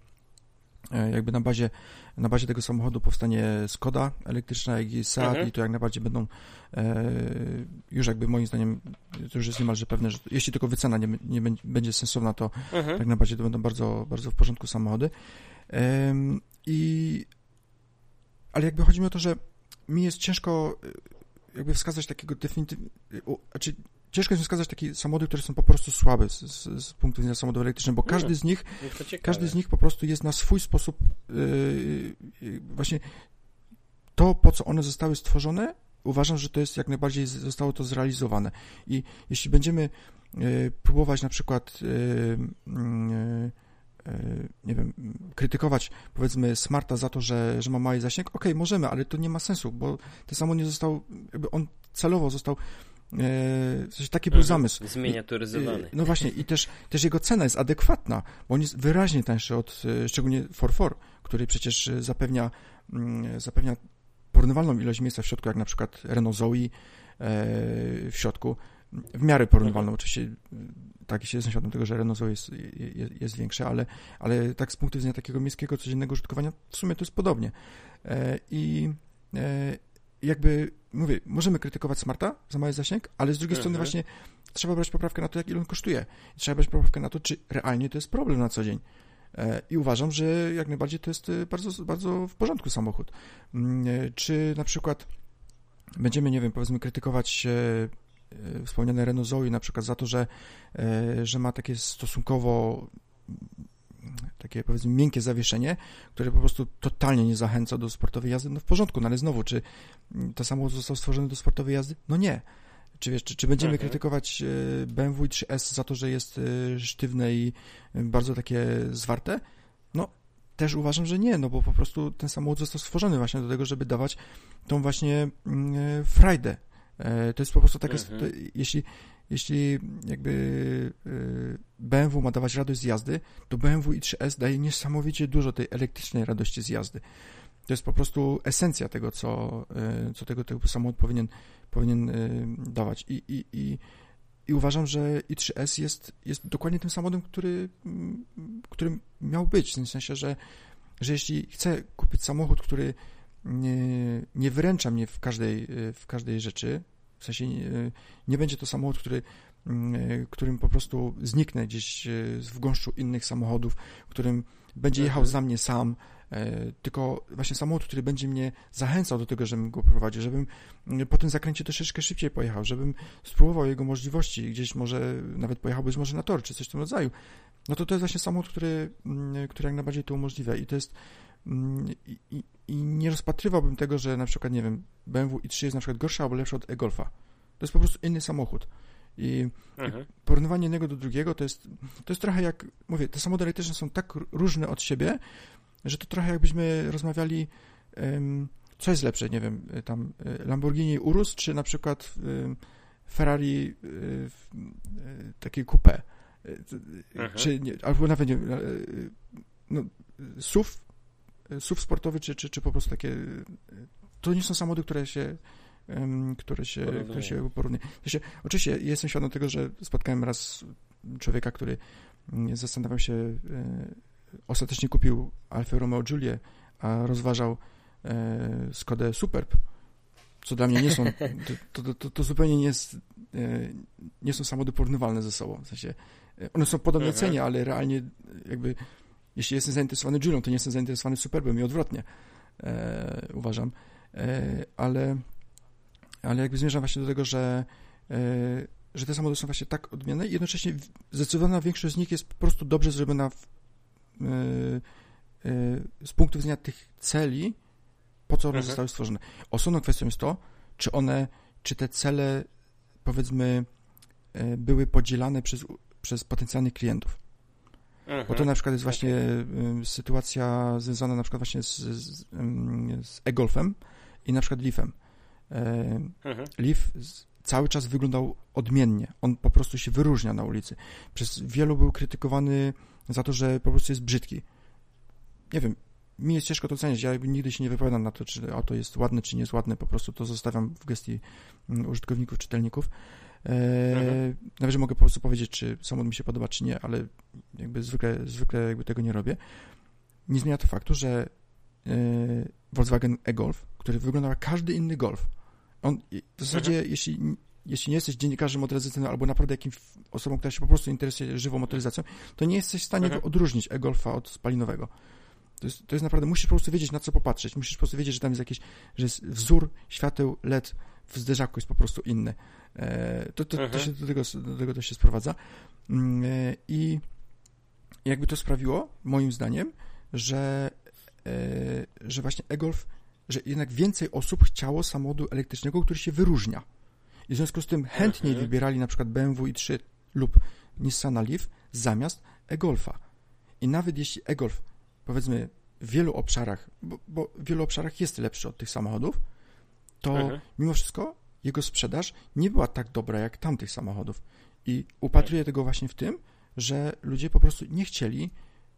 jakby na bazie, na bazie tego samochodu powstanie Skoda elektryczna, jak i Seat mhm. i to jak najbardziej będą e, już jakby moim zdaniem to już jest niemalże pewne, że jeśli tylko wycena nie, nie będzie sensowna, to mhm. tak najbardziej to będą bardzo, bardzo w porządku samochody. E, I ale jakby chodzi mi o to, że mi jest ciężko e, jakby wskazać takiego definitywnego, znaczy ciężko jest wskazać takie samochody, które są po prostu słabe z, z, z punktu widzenia samochodów elektrycznych, bo każdy z nich, każdy z nich po prostu jest na swój sposób yy, yy, właśnie to, po co one zostały stworzone, uważam, że to jest jak najbardziej zostało to zrealizowane. I jeśli będziemy yy, próbować na przykład nie wiem, krytykować powiedzmy Smarta za to, że, że ma mały zasięg, okej, okay, możemy, ale to nie ma sensu, bo ten samochód nie został, on celowo został w sensie taki był mhm. zamysł. Zmieniaturyzowany. No właśnie, i też, też jego cena jest adekwatna, bo on jest wyraźnie tańszy od, e, szczególnie 4.4, który przecież e, zapewnia, mm, zapewnia porównywalną ilość miejsca w środku, jak na przykład Renault Zoe e, w środku. W miarę porównywalną, mhm. oczywiście tak, się jestem świadom tego, że Renault Zoe jest, jest, jest większe, ale, ale tak z punktu widzenia takiego miejskiego, codziennego użytkowania, w sumie to jest podobnie. I jakby, mówię, możemy krytykować Smarta za mały zasięg, ale z drugiej mhm. strony właśnie trzeba brać poprawkę na to, jak ile on kosztuje. Trzeba brać poprawkę na to, czy realnie to jest problem na co dzień. E, I uważam, że jak najbardziej to jest e, bardzo, bardzo w porządku samochód. Mm, e, czy na przykład będziemy, nie wiem, powiedzmy krytykować wspomniane Renault Zoe na przykład za to, że, że ma takie stosunkowo takie powiedzmy miękkie zawieszenie, które po prostu totalnie nie zachęca do sportowej jazdy, no w porządku, no ale znowu, czy to samo został stworzony do sportowej jazdy? No nie. Czy, wiesz, czy, czy będziemy mhm. krytykować e, BMW 3S za to, że jest e, sztywne i e, bardzo takie zwarte? No, też uważam, że nie, no bo po prostu ten samochód został stworzony właśnie do tego, żeby dawać tą właśnie mm, frajdę. To jest po prostu takie, mhm. jeśli jeśli jakby y, BMW ma dawać radość z jazdy, to BMW i3S daje niesamowicie dużo tej elektrycznej radości z jazdy. To jest po prostu esencja tego, co, y, co tego, tego samochód powinien, powinien y, dawać. I, i, i, i uważam, że i3S jest, jest dokładnie tym samochodem, który, mm, którym miał być. W sensie, że, że jeśli chcę kupić samochód, który nie, nie wyręcza mnie w każdej, w każdej rzeczy, w sensie nie, nie będzie to samochód, który, mm, którym po prostu zniknę gdzieś e, w gąszczu innych samochodów, którym będzie jechał mhm. za mnie sam, e, tylko właśnie samochód, który będzie mnie zachęcał do tego, żebym go prowadził, żebym mm, po tym zakręcie troszeczkę szybciej pojechał, żebym spróbował jego możliwości, gdzieś może nawet pojechał być może na tor, czy coś w tym rodzaju. No to to jest właśnie samochód, który, mm, który jak najbardziej to umożliwia i to jest i, i, i nie rozpatrywałbym tego, że na przykład, nie wiem, BMW i3 jest na przykład gorsza albo lepsza od e-Golfa. To jest po prostu inny samochód. I mhm. porównywanie jednego do drugiego to jest, to jest trochę jak, mówię, te samochody elektryczne są tak różne od siebie, że to trochę jakbyśmy rozmawiali, um, co jest lepsze, nie wiem, tam Lamborghini Urus, czy na przykład um, Ferrari um, takie coupe, mhm. czy, nie, albo nawet nie, no, SUV, SUV sportowy, czy, czy, czy po prostu takie, to nie są samochody, które się które się, które się porównuje. Znaczy, oczywiście jestem świadom tego, że spotkałem raz człowieka, który mm, zastanawiał się, e, ostatecznie kupił Alfa Romeo Giulię, a rozważał e, Skodę Superb, co dla mnie nie są, to, to, to, to zupełnie nie jest, e, nie są samochody porównywalne ze sobą, w sensie, one są podobne mhm. cenie, ale realnie jakby, jeśli jestem zainteresowany Giulią, to nie jestem zainteresowany Superbem i odwrotnie, e, uważam, e, ale ale jakby zmierzam właśnie do tego, że, e, że te samochody są właśnie tak odmienne i jednocześnie zdecydowana większość z nich jest po prostu dobrze zrobiona w, e, e, z punktu widzenia tych celi, po co one mhm. zostały stworzone. Osobną kwestią jest to, czy one, czy te cele, powiedzmy, były podzielane przez, przez potencjalnych klientów. Mhm. Bo to na przykład jest właśnie okay. sytuacja związana na przykład właśnie z, z, z e-golfem i na przykład Leafem. Mhm. Leaf cały czas wyglądał odmiennie. On po prostu się wyróżnia na ulicy. Przez wielu był krytykowany za to, że po prostu jest brzydki. Nie wiem, mi jest ciężko to oceniać. Ja nigdy się nie wypowiadam na to, czy auto jest ładne, czy nie jest ładne. Po prostu to zostawiam w gestii mm, użytkowników, czytelników. Mhm. Nawet, że mogę po prostu powiedzieć, czy samochód mi się podoba, czy nie, ale jakby zwykle, zwykle jakby tego nie robię. Nie zmienia to faktu, że e, Volkswagen e-Golf, który wyglądał jak każdy inny Golf, on w zasadzie, mhm. jeśli, jeśli nie jesteś dziennikarzem motoryzacyjnym albo naprawdę jakimś osobą, która się po prostu interesuje żywą motoryzacją, to nie jesteś w stanie mhm. odróżnić e-golfa od spalinowego. To jest, to jest naprawdę, musisz po prostu wiedzieć, na co popatrzeć. Musisz po prostu wiedzieć, że tam jest jakiś, że jest wzór świateł LED w zderzaku jest po prostu inny. E, to, to, to mhm. się do tego, do tego to się sprowadza. Mm, e, I jakby to sprawiło, moim zdaniem, że, e, że właśnie e-golf że jednak więcej osób chciało samochodu elektrycznego, który się wyróżnia. I w związku z tym chętniej mhm. wybierali na przykład BMW i3 lub Nissana Leaf zamiast e-Golfa. I nawet jeśli e-Golf, powiedzmy, w wielu obszarach, bo, bo, w wielu obszarach jest lepszy od tych samochodów, to mhm. mimo wszystko jego sprzedaż nie była tak dobra jak tamtych samochodów. I upatruję tego właśnie w tym, że ludzie po prostu nie chcieli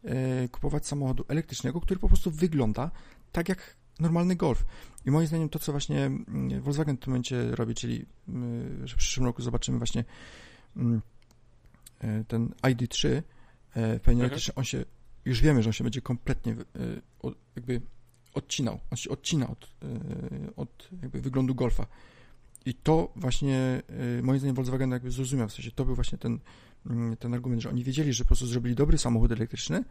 e, kupować samochodu elektrycznego, który po prostu wygląda tak jak normalny Golf. I moim zdaniem to, co właśnie mm, Volkswagen w tym momencie robi, czyli mm, że w przyszłym roku zobaczymy właśnie mm, e, ten ID3 e, pewnie mhm. on się, już wiemy, że on się będzie kompletnie e, jakby odcinał, on się odcina od, od jakby wyglądu Golfa. I to właśnie moim zdaniem Volkswagen jakby zrozumiał, w sensie to był właśnie ten, ten argument, że oni wiedzieli, że po prostu zrobili dobry samochód elektryczny,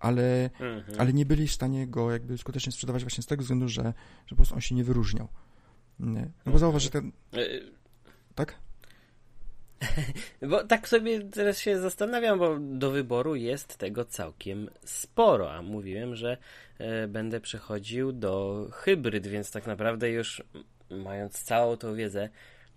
ale, mhm. ale nie byli w stanie go jakby skutecznie sprzedawać właśnie z tego względu, że, że po prostu on się nie wyróżniał. No bo mhm. zauważ, że ten... E, tak? Bo tak sobie teraz się zastanawiam, bo do wyboru jest tego całkiem sporo, a mówiłem, że e, będę przechodził do hybryd, więc tak naprawdę już mając całą tą wiedzę,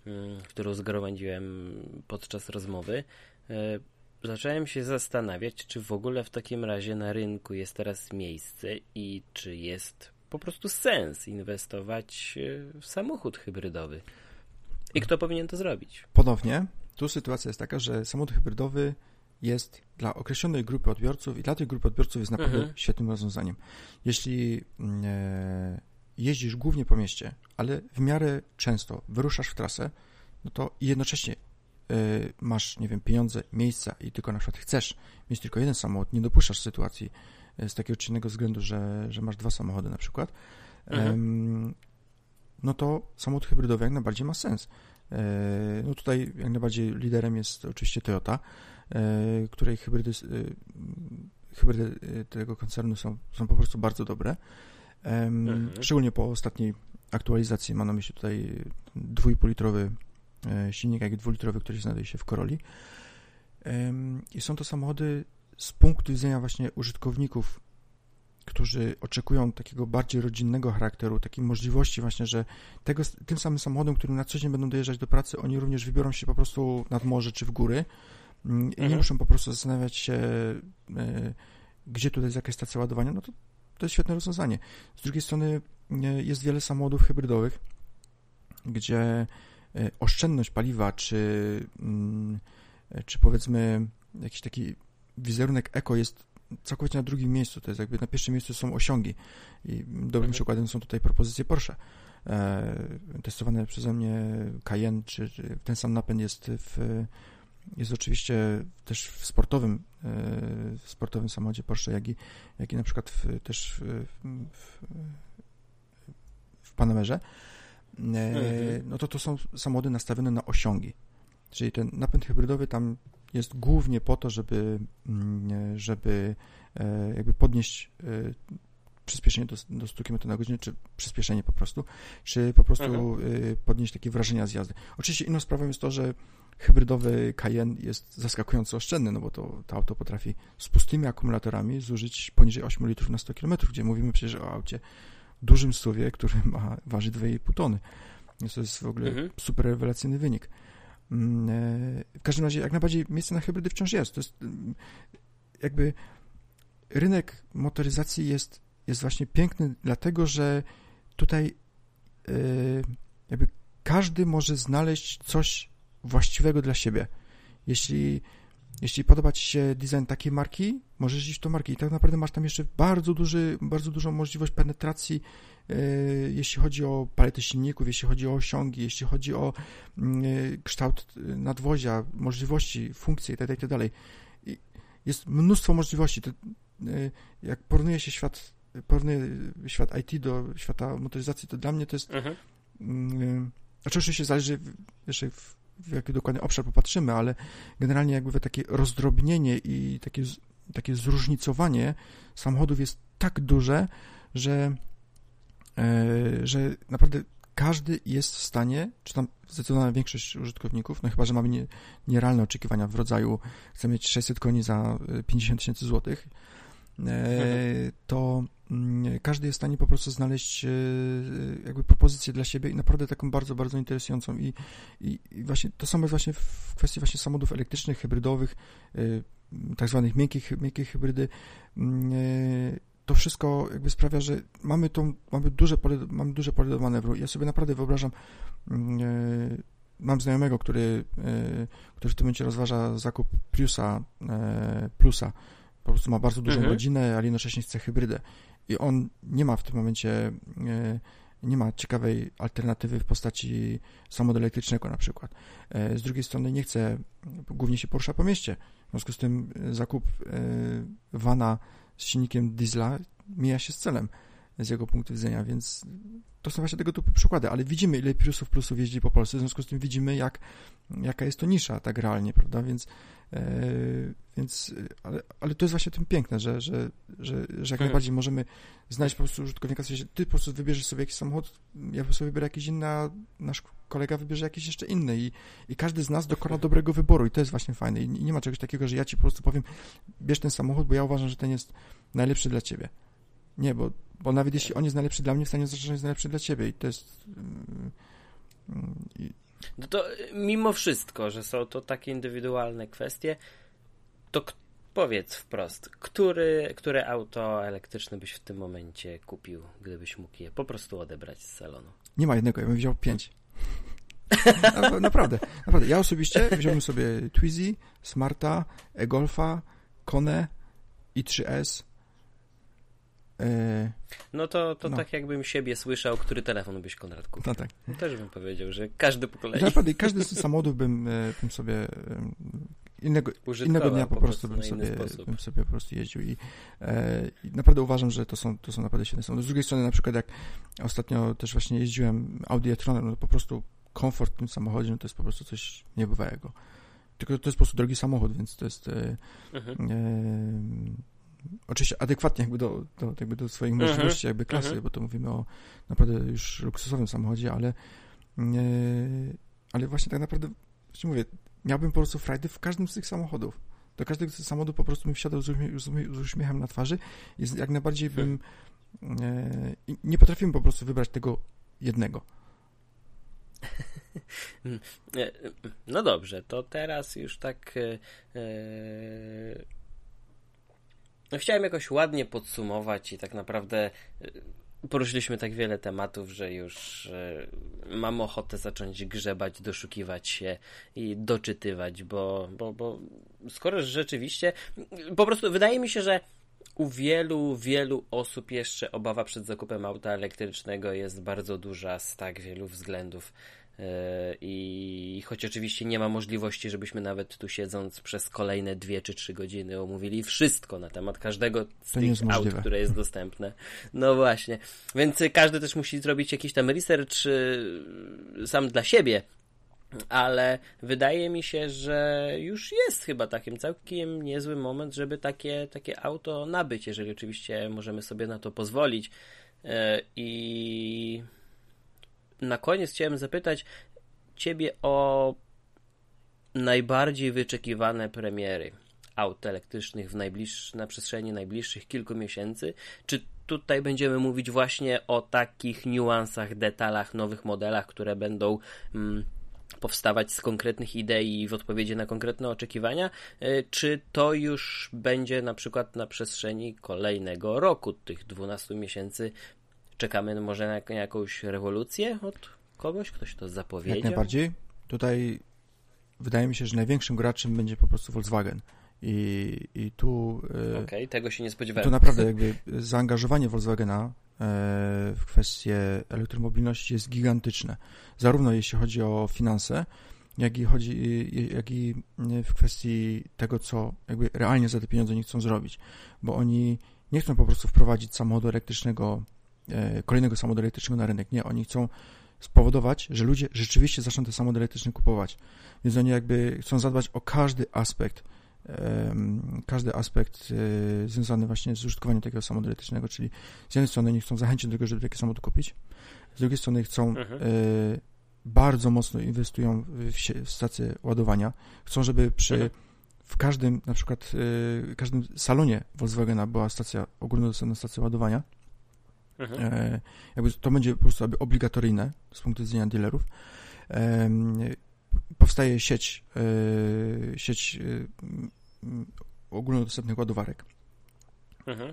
mm, którą zgromadziłem podczas rozmowy, e, zacząłem się zastanawiać, czy w ogóle w takim razie na rynku jest teraz miejsce i czy jest po prostu sens inwestować e, w samochód hybrydowy. I kto powinien to zrobić? Ponownie, tu sytuacja jest taka, że samochód hybrydowy jest dla określonej grupy odbiorców i dla tej grupy odbiorców jest naprawdę mhm. świetnym rozwiązaniem. Jeśli mm, e, jeździsz głównie po mieście, ale w miarę często wyruszasz w trasę, no to jednocześnie Y, masz, nie wiem, pieniądze, miejsca i tylko na przykład chcesz mieć tylko jeden samochód, nie dopuszczasz sytuacji y, z takiego czy innego względu, że, że masz dwa samochody na przykład, mhm. no to samochód hybrydowy jak najbardziej ma sens. Y, no tutaj jak najbardziej liderem jest oczywiście Toyota, której hybrydy, hybrydy tego koncernu są, są po prostu bardzo dobre. Mhm. Szczególnie po ostatniej aktualizacji, mam na myśli tutaj 2,5 litrowy E, silnik jak dwulitrowy, który znajduje się w Coroli. I są to samochody z punktu widzenia właśnie użytkowników którzy oczekują takiego bardziej rodzinnego charakteru, takiej możliwości właśnie, że tego, tym samym samochodem, którym na co dzień będą dojeżdżać do pracy, oni również wybiorą się po prostu nad morze czy w góry mm, i mhm. nie muszą po prostu zastanawiać się, e, gdzie tutaj jest jakaś stacja ładowania, no to to jest świetne rozwiązanie. Z drugiej strony e, jest wiele samochodów hybrydowych, gdzie e, oszczędność paliwa, czy, mm, czy powiedzmy jakiś taki wizerunek eko jest całkowicie na drugim miejscu. To jest jakby na pierwszym miejscu są osiągi. I dobrym mhm. przykładem są tutaj propozycje Porsche. E, testowane przeze mnie Cayenne, czy, czy, ten sam napęd jest w, jest oczywiście też w sportowym, e, w sportowym samochodzie Porsche, jak i, jak i na przykład w, też w, w, w Panamerze. E, mhm. No to to są samochody nastawione na osiągi. Czyli ten napęd hybrydowy tam jest głównie po to, żeby, mm, żeby e, jakby podnieść e, przyspieszenie do, do 100 km na godzinę, czy przyspieszenie po prostu, czy po prostu mhm. E, podnieść takie wrażenia z jazdy. Oczywiście inną sprawą jest to, że hybrydowy Cayenne jest zaskakująco oszczędny, no bo to, to auto potrafi z pustymi akumulatorami zużyć poniżej 8 litrów na 100 km, gdzie mówimy przecież o aucie dużym suwie, który ma, waży 2,5 tony. Więc to jest w ogóle mhm. super rewelacyjny wynik. Mm, e, w każdym razie, jak najbardziej miejsce na hybrydy wciąż jest. To jest mm, jakby rynek motoryzacji jest, jest właśnie piękny, dlatego że tutaj e, jakby każdy może znaleźć coś właściwego dla siebie. Jeśli, jeśli podoba Ci się design takiej marki, możesz iść w tą markę i tak naprawdę masz tam jeszcze bardzo, duży, bardzo dużą możliwość penetracji E, jeśli chodzi o paletę silników, jeśli chodzi o osiągi, jeśli chodzi o mm, e, kształt e, nadwozia, możliwości, funkcje itd., itd. Tak jest mnóstwo możliwości. Jak porównuje się świat, porównuje świat IT do świata motoryzacji, to dla mnie to jest mhm. Mm, znaczy oczywiście zależy jeszcze w, w jaki dokładnie obszar popatrzymy, ale generalnie jakby takie rozdrobnienie i takie, takie zróżnicowanie samochodów jest tak duże, że E, że naprawdę każdy jest w stanie, czy tam zdecydowana większość użytkowników, no chyba, że mamy nie, nierealne oczekiwania w rodzaju chcę mieć 600 koni za 50 tysięcy złotych, e, to każdy jest w stanie po prostu znaleźć e, jakby propozycję dla siebie i naprawdę taką bardzo, bardzo interesującą i, i, i właśnie to samo jest właśnie w kwestii właśnie samochodów elektrycznych, hybrydowych, tak zwanych miękkich, miękkie hybrydy mm, to wszystko jakby sprawia, że mamy, tą, mamy, duże pole, mamy duże pole do manewru. Ja sobie naprawdę wyobrażam, mm, e, mam znajomego, który, e, który w tym momencie rozważa zakup Priusa e, Plusa. Po prostu ma bardzo dużą mhm. rodzinę, ale jednocześnie chce hybrydę. I on nie ma w tym momencie nie ma ciekawej alternatywy w postaci samochodu elektrycznego na przykład. Z drugiej strony nie chce, głównie się porusza po mieście. W związku z tym zakup vana z silnikiem diesla mija się z celem z jego punktu widzenia, więc to są właśnie tego typu przykłady, ale widzimy, ile Priusów Plusów jeździ po Polsce, w związku z tym widzimy, jak, jaka jest to nisza tak realnie, prawda, więc, e, więc ale, ale to jest właśnie tym piękne, że, że, że, że jak mhm. najbardziej możemy znaleźć po prostu użytkownika, w sensie ty po prostu wybierzesz sobie jakiś samochód, ja po prostu wybiorę jakiś inny, a nasz kolega wybierze jakiś jeszcze inny i, i każdy z nas dokona dobrego wyboru i to jest właśnie fajne i nie ma czegoś takiego, że ja ci po prostu powiem, bierz ten samochód, bo ja uważam, że ten jest najlepszy dla ciebie. Nie, bo, bo nawet jeśli on jest najlepszy dla mnie, w stanie oznaczać, że jest najlepszy dla ciebie i to jest... Yy, no to mimo wszystko, że są to takie indywidualne kwestie, to powiedz wprost, który, które auto elektryczne byś w tym momencie kupił, gdybyś mógł je po prostu odebrać z salonu? Nie ma jednego, ja bym wziął pięć. naprawdę, naprawdę. Ja osobiście wziąłbym sobie Twizy, Smarta, e-Golfa, Kone, i3S, e, no to, to no. tak jakbym siebie słyszał, który telefon byś Konrad kupił. No tak. Też bym powiedział, że każdy po kolei. Naprawdę, każdy z samochodów bym, e, bym sobie innego, innego dnia po, po prostu, bym, sobie, bym sobie po prostu jeździł i, e, i, naprawdę uważam, że to są, to są naprawdę świetne samochody. Z drugiej strony na przykład jak ostatnio też właśnie jeździłem Audi e-tronem, no po prostu komfort w tym samochodzie, no to jest po prostu coś niebywałego. Tylko to jest po prostu drogi samochód, więc to jest e, mhm. e, oczywiście adekwatnie jakby do, do, jakby do swoich mhm. możliwości, jakby klasy, mhm. bo to mówimy o naprawdę już luksusowym samochodzie, ale e, ale właśnie tak naprawdę, właśnie mówię, miałbym po prostu frajdę w każdym z tych samochodów. do każdego samochodu po prostu bym wsiadał z, uśmie z uśmiechem na twarzy. Jest jak najbardziej bym e, nie potrafiłem po prostu wybrać tego jednego. E, no dobrze, to teraz już tak. E, no chciałem jakoś ładnie podsumować i tak naprawdę poruszyliśmy tak wiele tematów, że już mam ochotę zacząć grzebać, doszukiwać się i doczytywać, bo, bo, bo skoro rzeczywiście, po prostu wydaje mi się, że u wielu, wielu osób jeszcze obawa przed zakupem auta elektrycznego jest bardzo duża z tak wielu względów. E, I choć oczywiście nie ma możliwości, żebyśmy nawet tu siedząc przez kolejne dwie czy trzy godziny omówili wszystko na temat każdego z to tych aut, które jest dostępne. No właśnie. Więc każdy też musi zrobić jakiś tam research y, sam dla siebie. Ale wydaje mi się, że już jest chyba takim całkiem niezły moment, żeby takie, takie auto nabyć, jeżeli oczywiście możemy sobie na to pozwolić. E, I na koniec chciałem zapytać Ciebie o najbardziej wyczekiwane premiery aut elektrycznych w najbliższ, na przestrzeni najbliższych kilku miesięcy. Czy tutaj będziemy mówić właśnie o takich niuansach, detalach, nowych modelach, które będą mm, powstawać z konkretnych idei w odpowiedzi na konkretne oczekiwania, e, czy to już będzie na przykład na przestrzeni kolejnego roku, tych 12 miesięcy Czekamy może na, jakąś rewolucję od kogoś? Ktoś to zapowiedział? Jak najbardziej. Tutaj wydaje mi się, że największym graczem będzie po prostu Volkswagen. I, i tu. E, Okej, okay, tego się nie spodziewałem. Tu naprawdę jakby zaangażowanie Volkswagena e, w kwestię elektromobilności jest gigantyczne. Zarówno jeśli chodzi o finanse, jak i chodzi, jak i w kwestii tego, co jakby realnie za te pieniądze nie chcą zrobić. Bo oni nie chcą po prostu wprowadzić samochodu elektrycznego E, kolejnego samochodu elektrycznego na rynek. Nie, oni chcą spowodować, że ludzie rzeczywiście zaczną te samochody elektryczne kupować. Więc oni jakby chcą zadbać o każdy aspekt, każdy aspekt e, związany właśnie z użytkowaniem takiego samochodu elektrycznego, czyli z jednej strony oni chcą zachęcić do tego, żeby taki samochód kupić, z drugiej strony chcą mhm. E, bardzo mocno inwestują w, stacje ładowania. Chcą, żeby przy mhm. w każdym, na przykład w każdym salonie Volkswagena była stacja, ogólnodostępna stacja ładowania Mhm. E, jakby to będzie po prostu obligatoryjne z punktu widzenia dealerów. E, powstaje sieć, e, sieć ogólnodostępnych ładowarek. Mhm.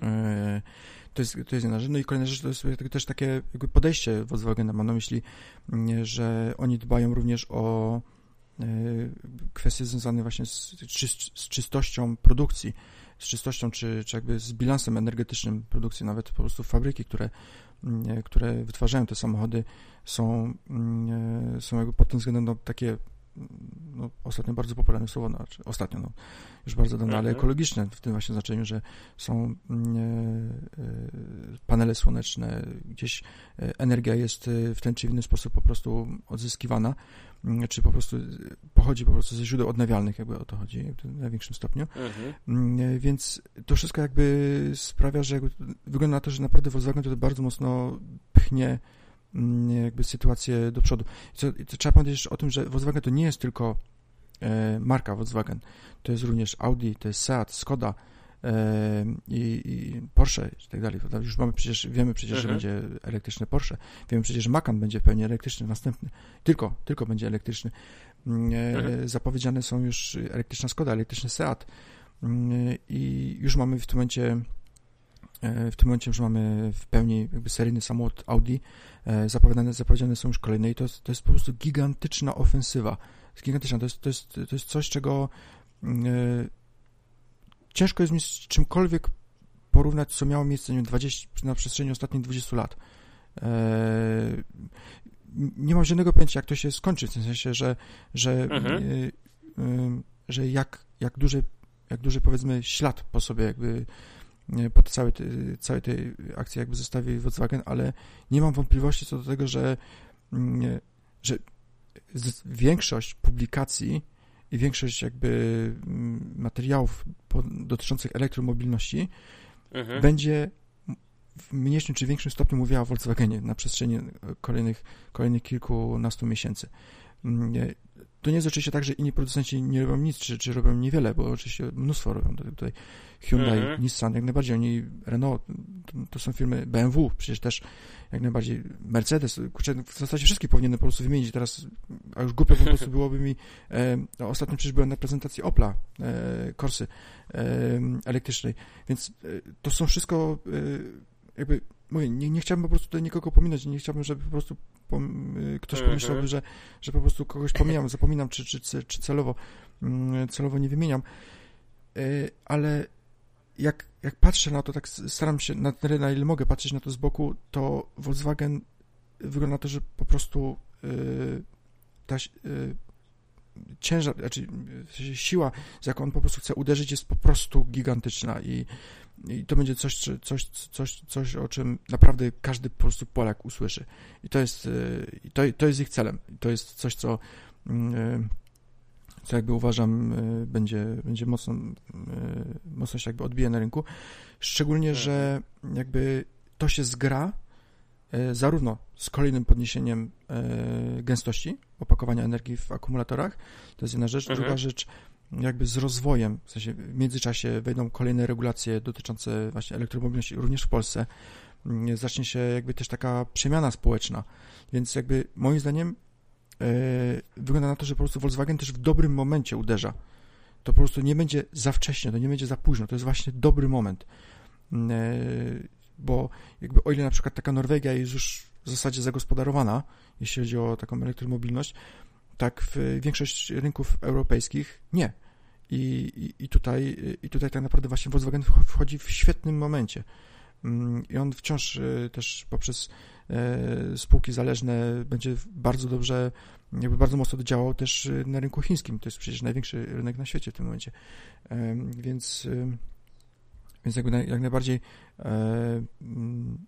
To jest, to jest jedna rzecz. No i kolejna rzecz to jest też takie jakby podejście Volkswagena. Mam na myśli, że oni dbają również o kwestie związane właśnie z, z czystością produkcji z czystością, czy, czy jakby z bilansem energetycznym produkcji, nawet po prostu fabryki, które, mm, które wytwarzają te samochody są, mm, są jakby pod tym względem no, takie no, ostatnio bardzo popularne słowo, no, znaczy ostatnio, no, już bardzo dawno, ale mhm. ekologiczne w tym właśnie znaczeniu, że są mm, e, e, panele słoneczne, gdzieś e, energia jest w ten czy inny sposób po prostu odzyskiwana, mm, czy po prostu pochodzi po prostu ze źródeł odnawialnych, jakby o to chodzi w największym stopniu. Mhm. Mm, więc to wszystko jakby sprawia, że jakby wygląda na to, że naprawdę Volkswagen to bardzo mocno pchnie jakby sytuację do przodu. Co, trzeba pamiętać o tym, że Volkswagen to nie jest tylko e, marka Volkswagen, to jest również Audi, to jest Seat, Skoda e, i, i, Porsche i tak dalej. Już mamy przecież, wiemy przecież, mhm. że będzie elektryczny Porsche, wiemy przecież, że Macan będzie w pełni elektryczny, następny, tylko, tylko będzie elektryczny. Mm, e, mhm. Zapowiedziane są już elektryczna Skoda, elektryczny Seat mm, i już mamy w tym momencie w tym momencie już mamy w pełni jakby seryjny samochód Audi. E, zapowiadane, zapowiedziane są już kolejne i to jest, to jest po prostu gigantyczna ofensywa. Jest gigantyczna. To jest, to jest, to jest coś, czego e, ciężko jest mi z czymkolwiek porównać, co miało miejsce nie wiem, 20, na przestrzeni ostatnich 20 lat. nie mam żadnego pojęcia, jak to się skończy, w tym sensie, że, że, mhm. że jak, jak duży, jak duży powiedzmy ślad po sobie jakby po całej, tej, całej tej akcji jakby zostawi Volkswagen, ale nie mam wątpliwości co do tego, że, mm, że większość publikacji i większość jakby mm, materiałów dotyczących elektromobilności mhm. będzie w mniejszym czy większym stopniu mówiła o Volkswagenie na przestrzeni kolejnych, kolejnych kilkunastu miesięcy. Mm, to nie jest oczywiście tak, że inni producenci nie robią nic, czy, czy robią niewiele, bo oczywiście mnóstwo robią. Tutaj Hyundai, mhm. Nissan, jak najbardziej, oni, Renault, to, to, są firmy BMW, przecież też jak najbardziej Mercedes, kurczę, w zasadzie wszystkich powinienem po prostu wymienić teraz, a już głupio po prostu byłoby mi, e, no, ostatnio przecież byłem na prezentacji Opla, e, Corsy e, elektrycznej, więc e, to są wszystko e, jakby, mówię, nie, nie chciałbym po prostu tutaj nikogo pominąć, nie chciałbym, żeby po prostu pom, e, ktoś mhm. pomyślał, że, że po prostu kogoś pomijam, zapominam, czy, czy, czy celowo, mm, celowo nie wymieniam, ale jak, jak patrzę na to, tak staram się na tyle, na ile mogę patrzeć na to z boku, to Volkswagen wygląda na to, że po prostu yy, ta yy, ciężar, znaczy siła, z jaką on po prostu chce uderzyć, jest po prostu gigantyczna i, i to będzie coś, coś, coś, coś, o czym naprawdę każdy po prostu Polak usłyszy. I to jest, yy, to, to jest ich celem. To jest coś, co yy, co jakby uważam y, będzie, będzie mocno, y, mocno się jakby odbije na rynku. Szczególnie, mhm. że jakby to się zgra y, zarówno z kolejnym podniesieniem gęstości opakowania energii w akumulatorach, to jest jedna rzecz. Mhm. Druga rzecz, jakby z rozwojem, w sensie w międzyczasie wejdą kolejne regulacje dotyczące właśnie elektromobilności również w Polsce. Zacznie się jakby też taka przemiana społeczna. Więc jakby moim zdaniem wygląda na to, że po prostu Volkswagen też w dobrym momencie uderza. To po prostu nie będzie za wcześnie, to nie będzie za późno, to jest właśnie dobry moment. Mm, e, bo jakby o ile na przykład taka Norwegia jest już w zasadzie zagospodarowana, jeśli chodzi o taką elektromobilność, tak w większość rynków europejskich nie. I, i, i, tutaj, I tutaj tak naprawdę właśnie Volkswagen wchodzi w świetnym momencie. Mm, I on wciąż e, też poprzez E, spółki zależne będzie bardzo dobrze, jakby bardzo mocno działał też e, na rynku chińskim. To jest przecież największy rynek na świecie w tym momencie. E, więc, więc jakby jak najbardziej mm,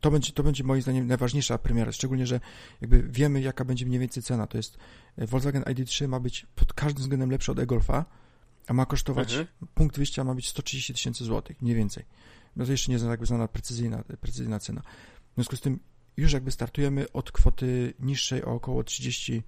to będzie, to będzie moim zdaniem najważniejsza premiera, szczególnie, że jakby wiemy, jaka będzie mniej więcej cena. To jest Volkswagen ID3 ma być pod każdym względem lepszy od e-Golfa, a ma kosztować, mhm. punkt wyjścia ma być 130 tysięcy złotych, mniej więcej. No to jeszcze nie jest jakby znana precyzyjna, precyzyjna cena. W związku z tym już jakby startujemy od kwoty niższej o około 30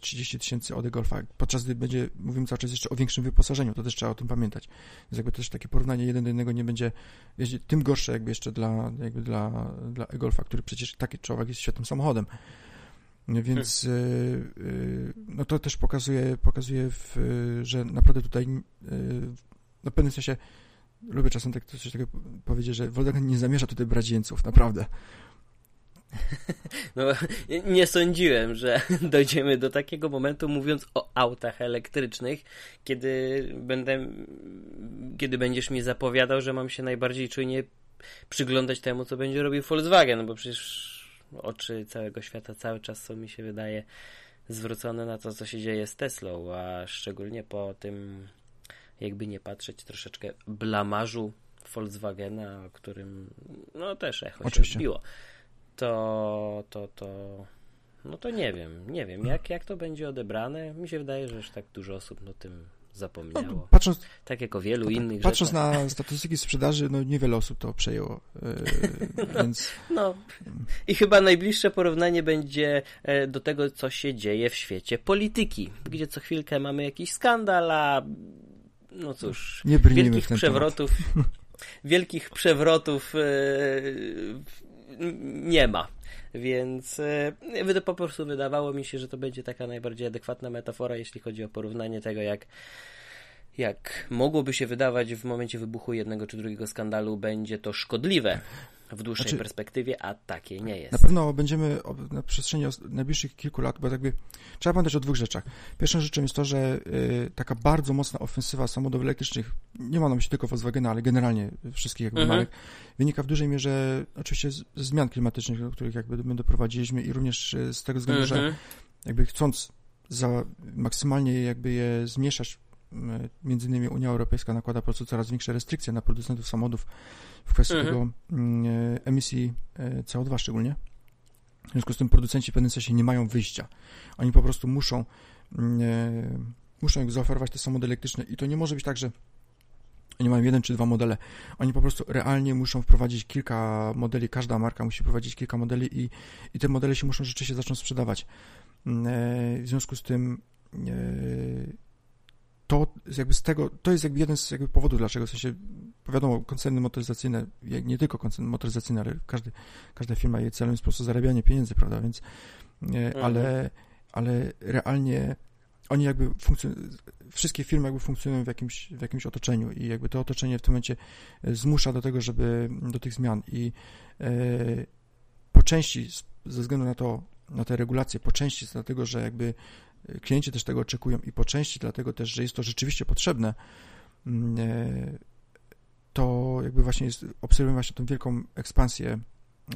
30 mm, tysięcy od golfa, podczas gdy będzie, mówimy cały czas jeszcze o większym wyposażeniu, to też trzeba o tym pamiętać. Więc jakby też takie porównanie jeden do jednego nie będzie, będzie tym gorsze jakby jeszcze dla, jakby dla, dla e-golfa, który przecież taki człowiek jest świetnym samochodem. Więc hmm. no to też pokazuje, pokazuje w, że naprawdę tutaj no w pewnym sensie lubię czasem tak coś takiego powiedzieć, że Volkswagen nie zamierza tutaj brać jeńców, naprawdę. No, nie sądziłem, że dojdziemy do takiego momentu, mówiąc o autach elektrycznych, kiedy będę, kiedy będziesz mi zapowiadał, że mam się najbardziej czujnie przyglądać temu, co będzie robił Volkswagen, bo przecież oczy całego świata cały czas są, mi się wydaje, zwrócone na to, co się dzieje z Teslą, a szczególnie po tym, jakby nie patrzeć, troszeczkę blamarzu Volkswagena, o którym no też echo Oczywiście. się to, to, to, no to nie wiem, nie wiem, jak, jak to będzie odebrane. Mi się wydaje, że już tak dużo osób no tym zapomniało. No, patrząc, tak jak o wielu tak, innych Patrząc rzeczach. na statystyki sprzedaży, no niewiele osób to przejęło, yy, więc... No i chyba najbliższe porównanie będzie e, do tego, co się dzieje w świecie polityki, gdzie co chwilkę mamy jakiś skandal, a no cóż, nie wielkich przewrotów, wielkich przewrotów yy, nie ma. Więc yy, po prostu wydawało mi się, że to będzie taka najbardziej adekwatna metafora, jeśli chodzi o porównanie tego, jak jak mogłoby się wydawać w momencie wybuchu jednego czy drugiego skandalu, będzie to szkodliwe w dłuższej znaczy, perspektywie, a takie nie jest. Na pewno będziemy na przestrzeni najbliższych kilku lat, bo jakby trzeba pamiętać o dwóch rzeczach. Pierwszą rzeczą jest to, że y, taka bardzo mocna ofensywa samochodów elektrycznych, nie ma na myśli tylko Volkswagena, ale generalnie wszystkich jakby mhm. marek, wynika w dużej mierze oczywiście z, z zmian klimatycznych, do których jakby my doprowadziliśmy i również y, z tego względu, mhm. że jakby chcąc za maksymalnie jakby je zmniejszać między innymi Unia Europejska nakłada po prostu coraz większe restrykcje na producentów samochodów w kwestii mhm. tego mm, e, emisji e, CO2 szczególnie. W związku z tym producenci w pewnym sensie nie mają wyjścia. Oni po prostu muszą mm, e, muszą zaoferować te samochody elektryczne i to nie może być tak, że Oni mają jeden czy dwa modele. Oni po prostu realnie muszą wprowadzić kilka modeli, każda marka musi wprowadzić kilka modeli i, i te modele się muszą rzeczywiście zacząć sprzedawać. Mm, e, w związku z tym e, to jakby z tego, to jest jakby jeden z jakby powodów, dlaczego w sensie, wiadomo, koncerny motoryzacyjne, nie tylko koncerny motoryzacyjne, ale każdy, każda firma jej celem jest po prostu zarabianie pieniędzy, prawda, więc, e, mhm. ale, ale realnie oni jakby funkcjonują, wszystkie firmy jakby funkcjonują w jakimś, w jakimś otoczeniu i jakby to otoczenie w tym momencie e, zmusza do tego, żeby do tych zmian i e, po części ze względu na to, na te regulacje, po części dlatego, że jakby klienci też tego oczekują i po części dlatego też, że jest to rzeczywiście potrzebne, mm, e, to jakby właśnie jest, obserwujemy właśnie tą wielką ekspansję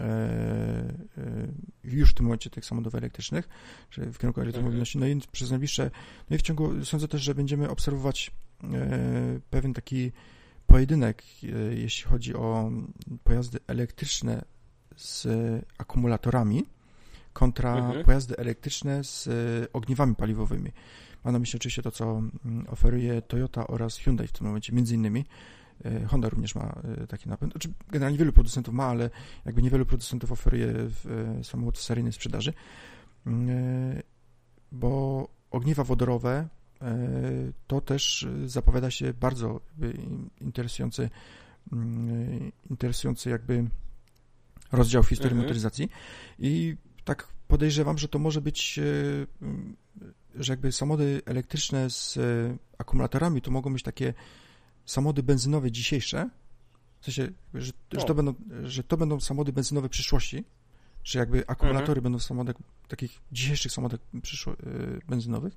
E, e, już w tym momencie tych samochodów elektrycznych, w kierunku elektromobilności. No i przez najbliższe, no i w ciągu, sądzę też, że będziemy obserwować pewien taki pojedynek, jeśli chodzi o pojazdy elektryczne z akumulatorami kontra mhm. pojazdy elektryczne z ogniwami paliwowymi. Mam na myśli oczywiście to, co mm, oferuje Toyota oraz Hyundai w tym momencie, między innymi. E, Honda również ma e, taki napęd. Znaczy, generalnie wielu producentów ma, ale jakby niewielu producentów oferuje samochód w seryjnej sprzedaży, mm, bo ogniwa wodorowe to też zapowiada się bardzo interesujący, mm, interesujący jakby rozdział w historii mhm. motoryzacji i tak podejrzewam, że to może być, że jakby samochody elektryczne z akumulatorami to mogą być takie samochody benzynowe dzisiejsze, w sensie, że, że, to, będą, że to będą samochody benzynowe przyszłości, że jakby akumulatory mhm. będą w samochodach, takich dzisiejszych samochodach przyszło, yy, benzynowych,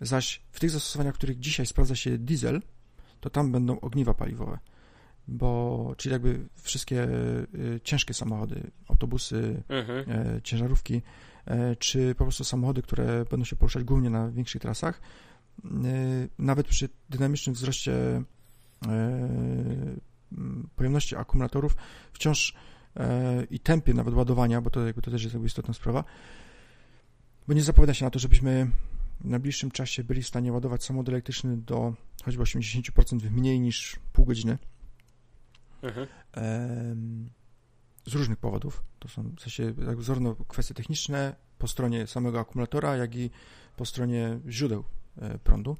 zaś w tych zastosowaniach, w których dzisiaj sprawdza się diesel, to tam będą ogniwa paliwowe, bo, czyli jakby wszystkie y, ciężkie samochody, autobusy, mhm. y, ciężarówki, y, czy po prostu samochody, które będą się poruszać głównie na większych trasach, nawet przy dynamicznym wzroście pojemności akumulatorów wciąż i tempie nawet ładowania, bo to, jakby to też jest jakby istotna sprawa, bo nie zapowiada się na to, żebyśmy w najbliższym czasie byli w stanie ładować samochód elektryczny do choćby 80% w mniej niż pół godziny. Mhm. Z różnych powodów. To są w sensie zarówno kwestie techniczne po stronie samego akumulatora, jak i po stronie źródeł E, prądu,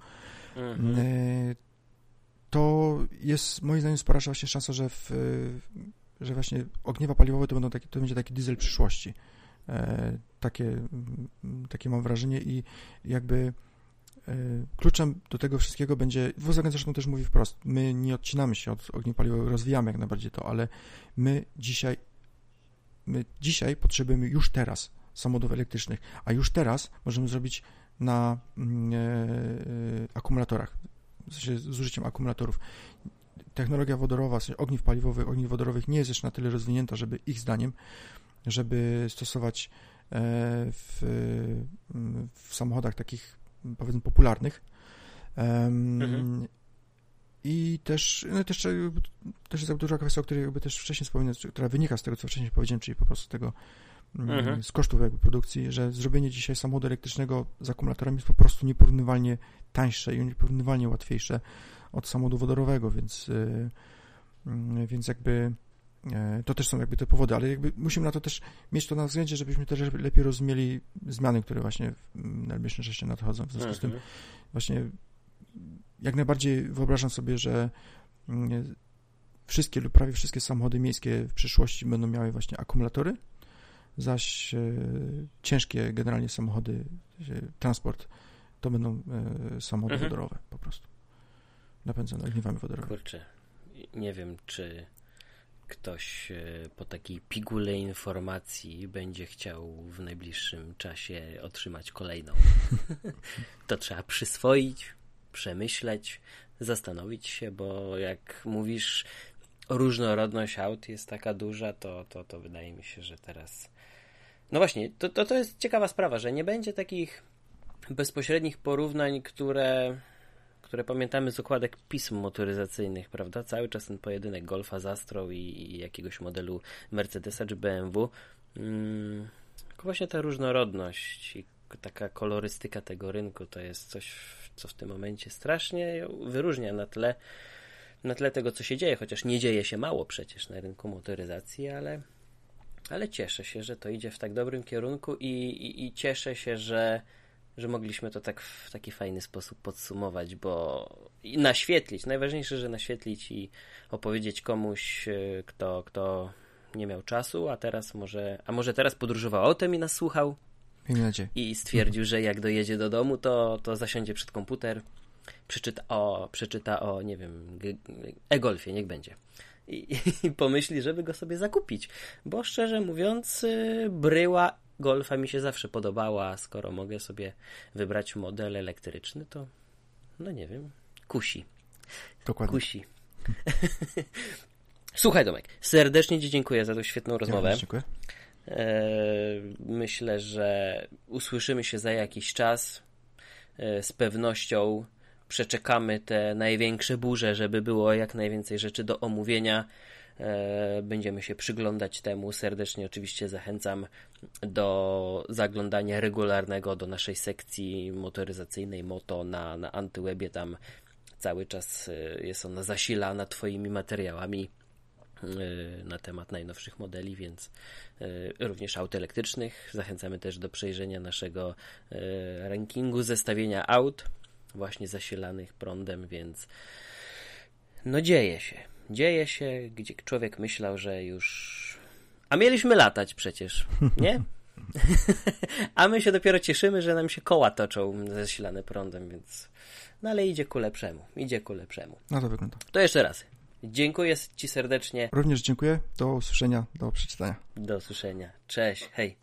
mhm. E, to jest moim zdaniem spora właśnie szansa, że, w, że właśnie ogniewa paliwowe to, będą taki, to będzie taki diesel przyszłości. E, takie, takie mam wrażenie i jakby kluczem do tego wszystkiego będzie, Volkswagen zresztą też mówi wprost, my nie odcinamy się od ogniw paliwowych, rozwijamy jak najbardziej to, ale my dzisiaj my dzisiaj potrzebujemy już teraz samochodów elektrycznych, a już teraz możemy zrobić na mm, e, e, akumulatorach, w sensie z użyciem akumulatorów. Technologia wodorowa, w sensie ogniw paliwowych, ogniw wodorowych nie jest jeszcze na tyle rozwinięta, żeby ich zdaniem, żeby stosować e, w, w samochodach takich powiedzmy popularnych. Mhm. I też, no też, też jest duża kwestia, o której jakby też wcześniej wspominałem, która wynika z tego, co wcześniej powiedziałem, czyli po prostu tego mhm. z kosztów jakby produkcji, że zrobienie dzisiaj samochodu elektrycznego z akumulatorami jest po prostu nieporównywalnie tańsze i nieporównywalnie łatwiejsze od samochodu wodorowego, więc, y, y, więc jakby e, to też są jakby te powody, ale jakby musimy na to też mieć to na względzie, żebyśmy też lepiej rozumieli zmiany, które właśnie w najbliższym czasie nadchodzą. W związku z tym mhm. właśnie jak najbardziej wyobrażam sobie, że mm, wszystkie lub prawie wszystkie samochody miejskie w przyszłości będą miały właśnie akumulatory, zaś e, ciężkie generalnie samochody, transport, to będą e, samochody mhm. wodorowe po prostu. Napędzone ogniwami wodorowymi. Kurczę, nie wiem, czy ktoś e, po takiej pigule informacji będzie chciał w najbliższym czasie otrzymać kolejną. to trzeba przyswoić, przemyśleć, zastanowić się, bo jak mówisz, różnorodność aut jest taka duża, to, to, to wydaje mi się, że teraz no właśnie, to, to, to jest ciekawa sprawa, że nie będzie takich bezpośrednich porównań, które, które pamiętamy z okładek pism motoryzacyjnych, prawda? Cały czas ten pojedynek Golfa z Astro i, jakiegoś modelu Mercedesa czy BMW. Hmm, właśnie ta różnorodność i taka kolorystyka tego rynku to jest coś, co w tym momencie strasznie wyróżnia na tle na tle tego, co się dzieje, chociaż nie dzieje się mało przecież na rynku motoryzacji, ale, ale cieszę się, że to idzie w tak dobrym kierunku i, i, i cieszę się, że, że mogliśmy to tak w taki fajny sposób podsumować, bo i naświetlić, najważniejsze, że naświetlić i opowiedzieć komuś, e, kto, kto nie miał czasu, a teraz może, a może teraz podróżował autem i nas słuchał. I stwierdził, że jak dojedzie do domu, to, to zasiądzie przed komputer, przeczyta o, przeczyta o nie wiem, e-golfie, niech będzie. I, I pomyśli, żeby go sobie zakupić. Bo szczerze mówiąc, y, bryła golfa mi się zawsze podobała. Skoro mogę sobie wybrać model elektryczny, to no nie wiem, kusi. Dokładnie. Kusi. Słuchaj, Domek, serdecznie Ci dziękuję za tą świetną rozmowę. Ja dziękuję. E, myślę, że usłyszymy się za jakiś czas. E, z pewnością przeczekamy te największe burze, żeby było jak najwięcej rzeczy do omówienia. E, będziemy się przyglądać temu. Serdecznie oczywiście zachęcam do zaglądania regularnego do naszej sekcji motoryzacyjnej Moto na, na Antywebie. Tam cały czas jest ona zasilana Twoimi materiałami na temat najnowszych modeli, więc również aut elektrycznych. Zachęcamy też do przejrzenia naszego rankingu zestawienia aut właśnie zasilanych prądem, więc no dzieje się. Dzieje się, gdzie człowiek myślał, że już. A mieliśmy latać przecież, nie? A my się dopiero cieszymy, że nam się koła toczą zasilane prądem, więc. No ale idzie ku lepszemu. Idzie ku lepszemu. No to wygląda. To jeszcze raz. Dziękuję Ci serdecznie. Również dziękuję. Do usłyszenia, do przeczytania. Do usłyszenia. Cześć, hej.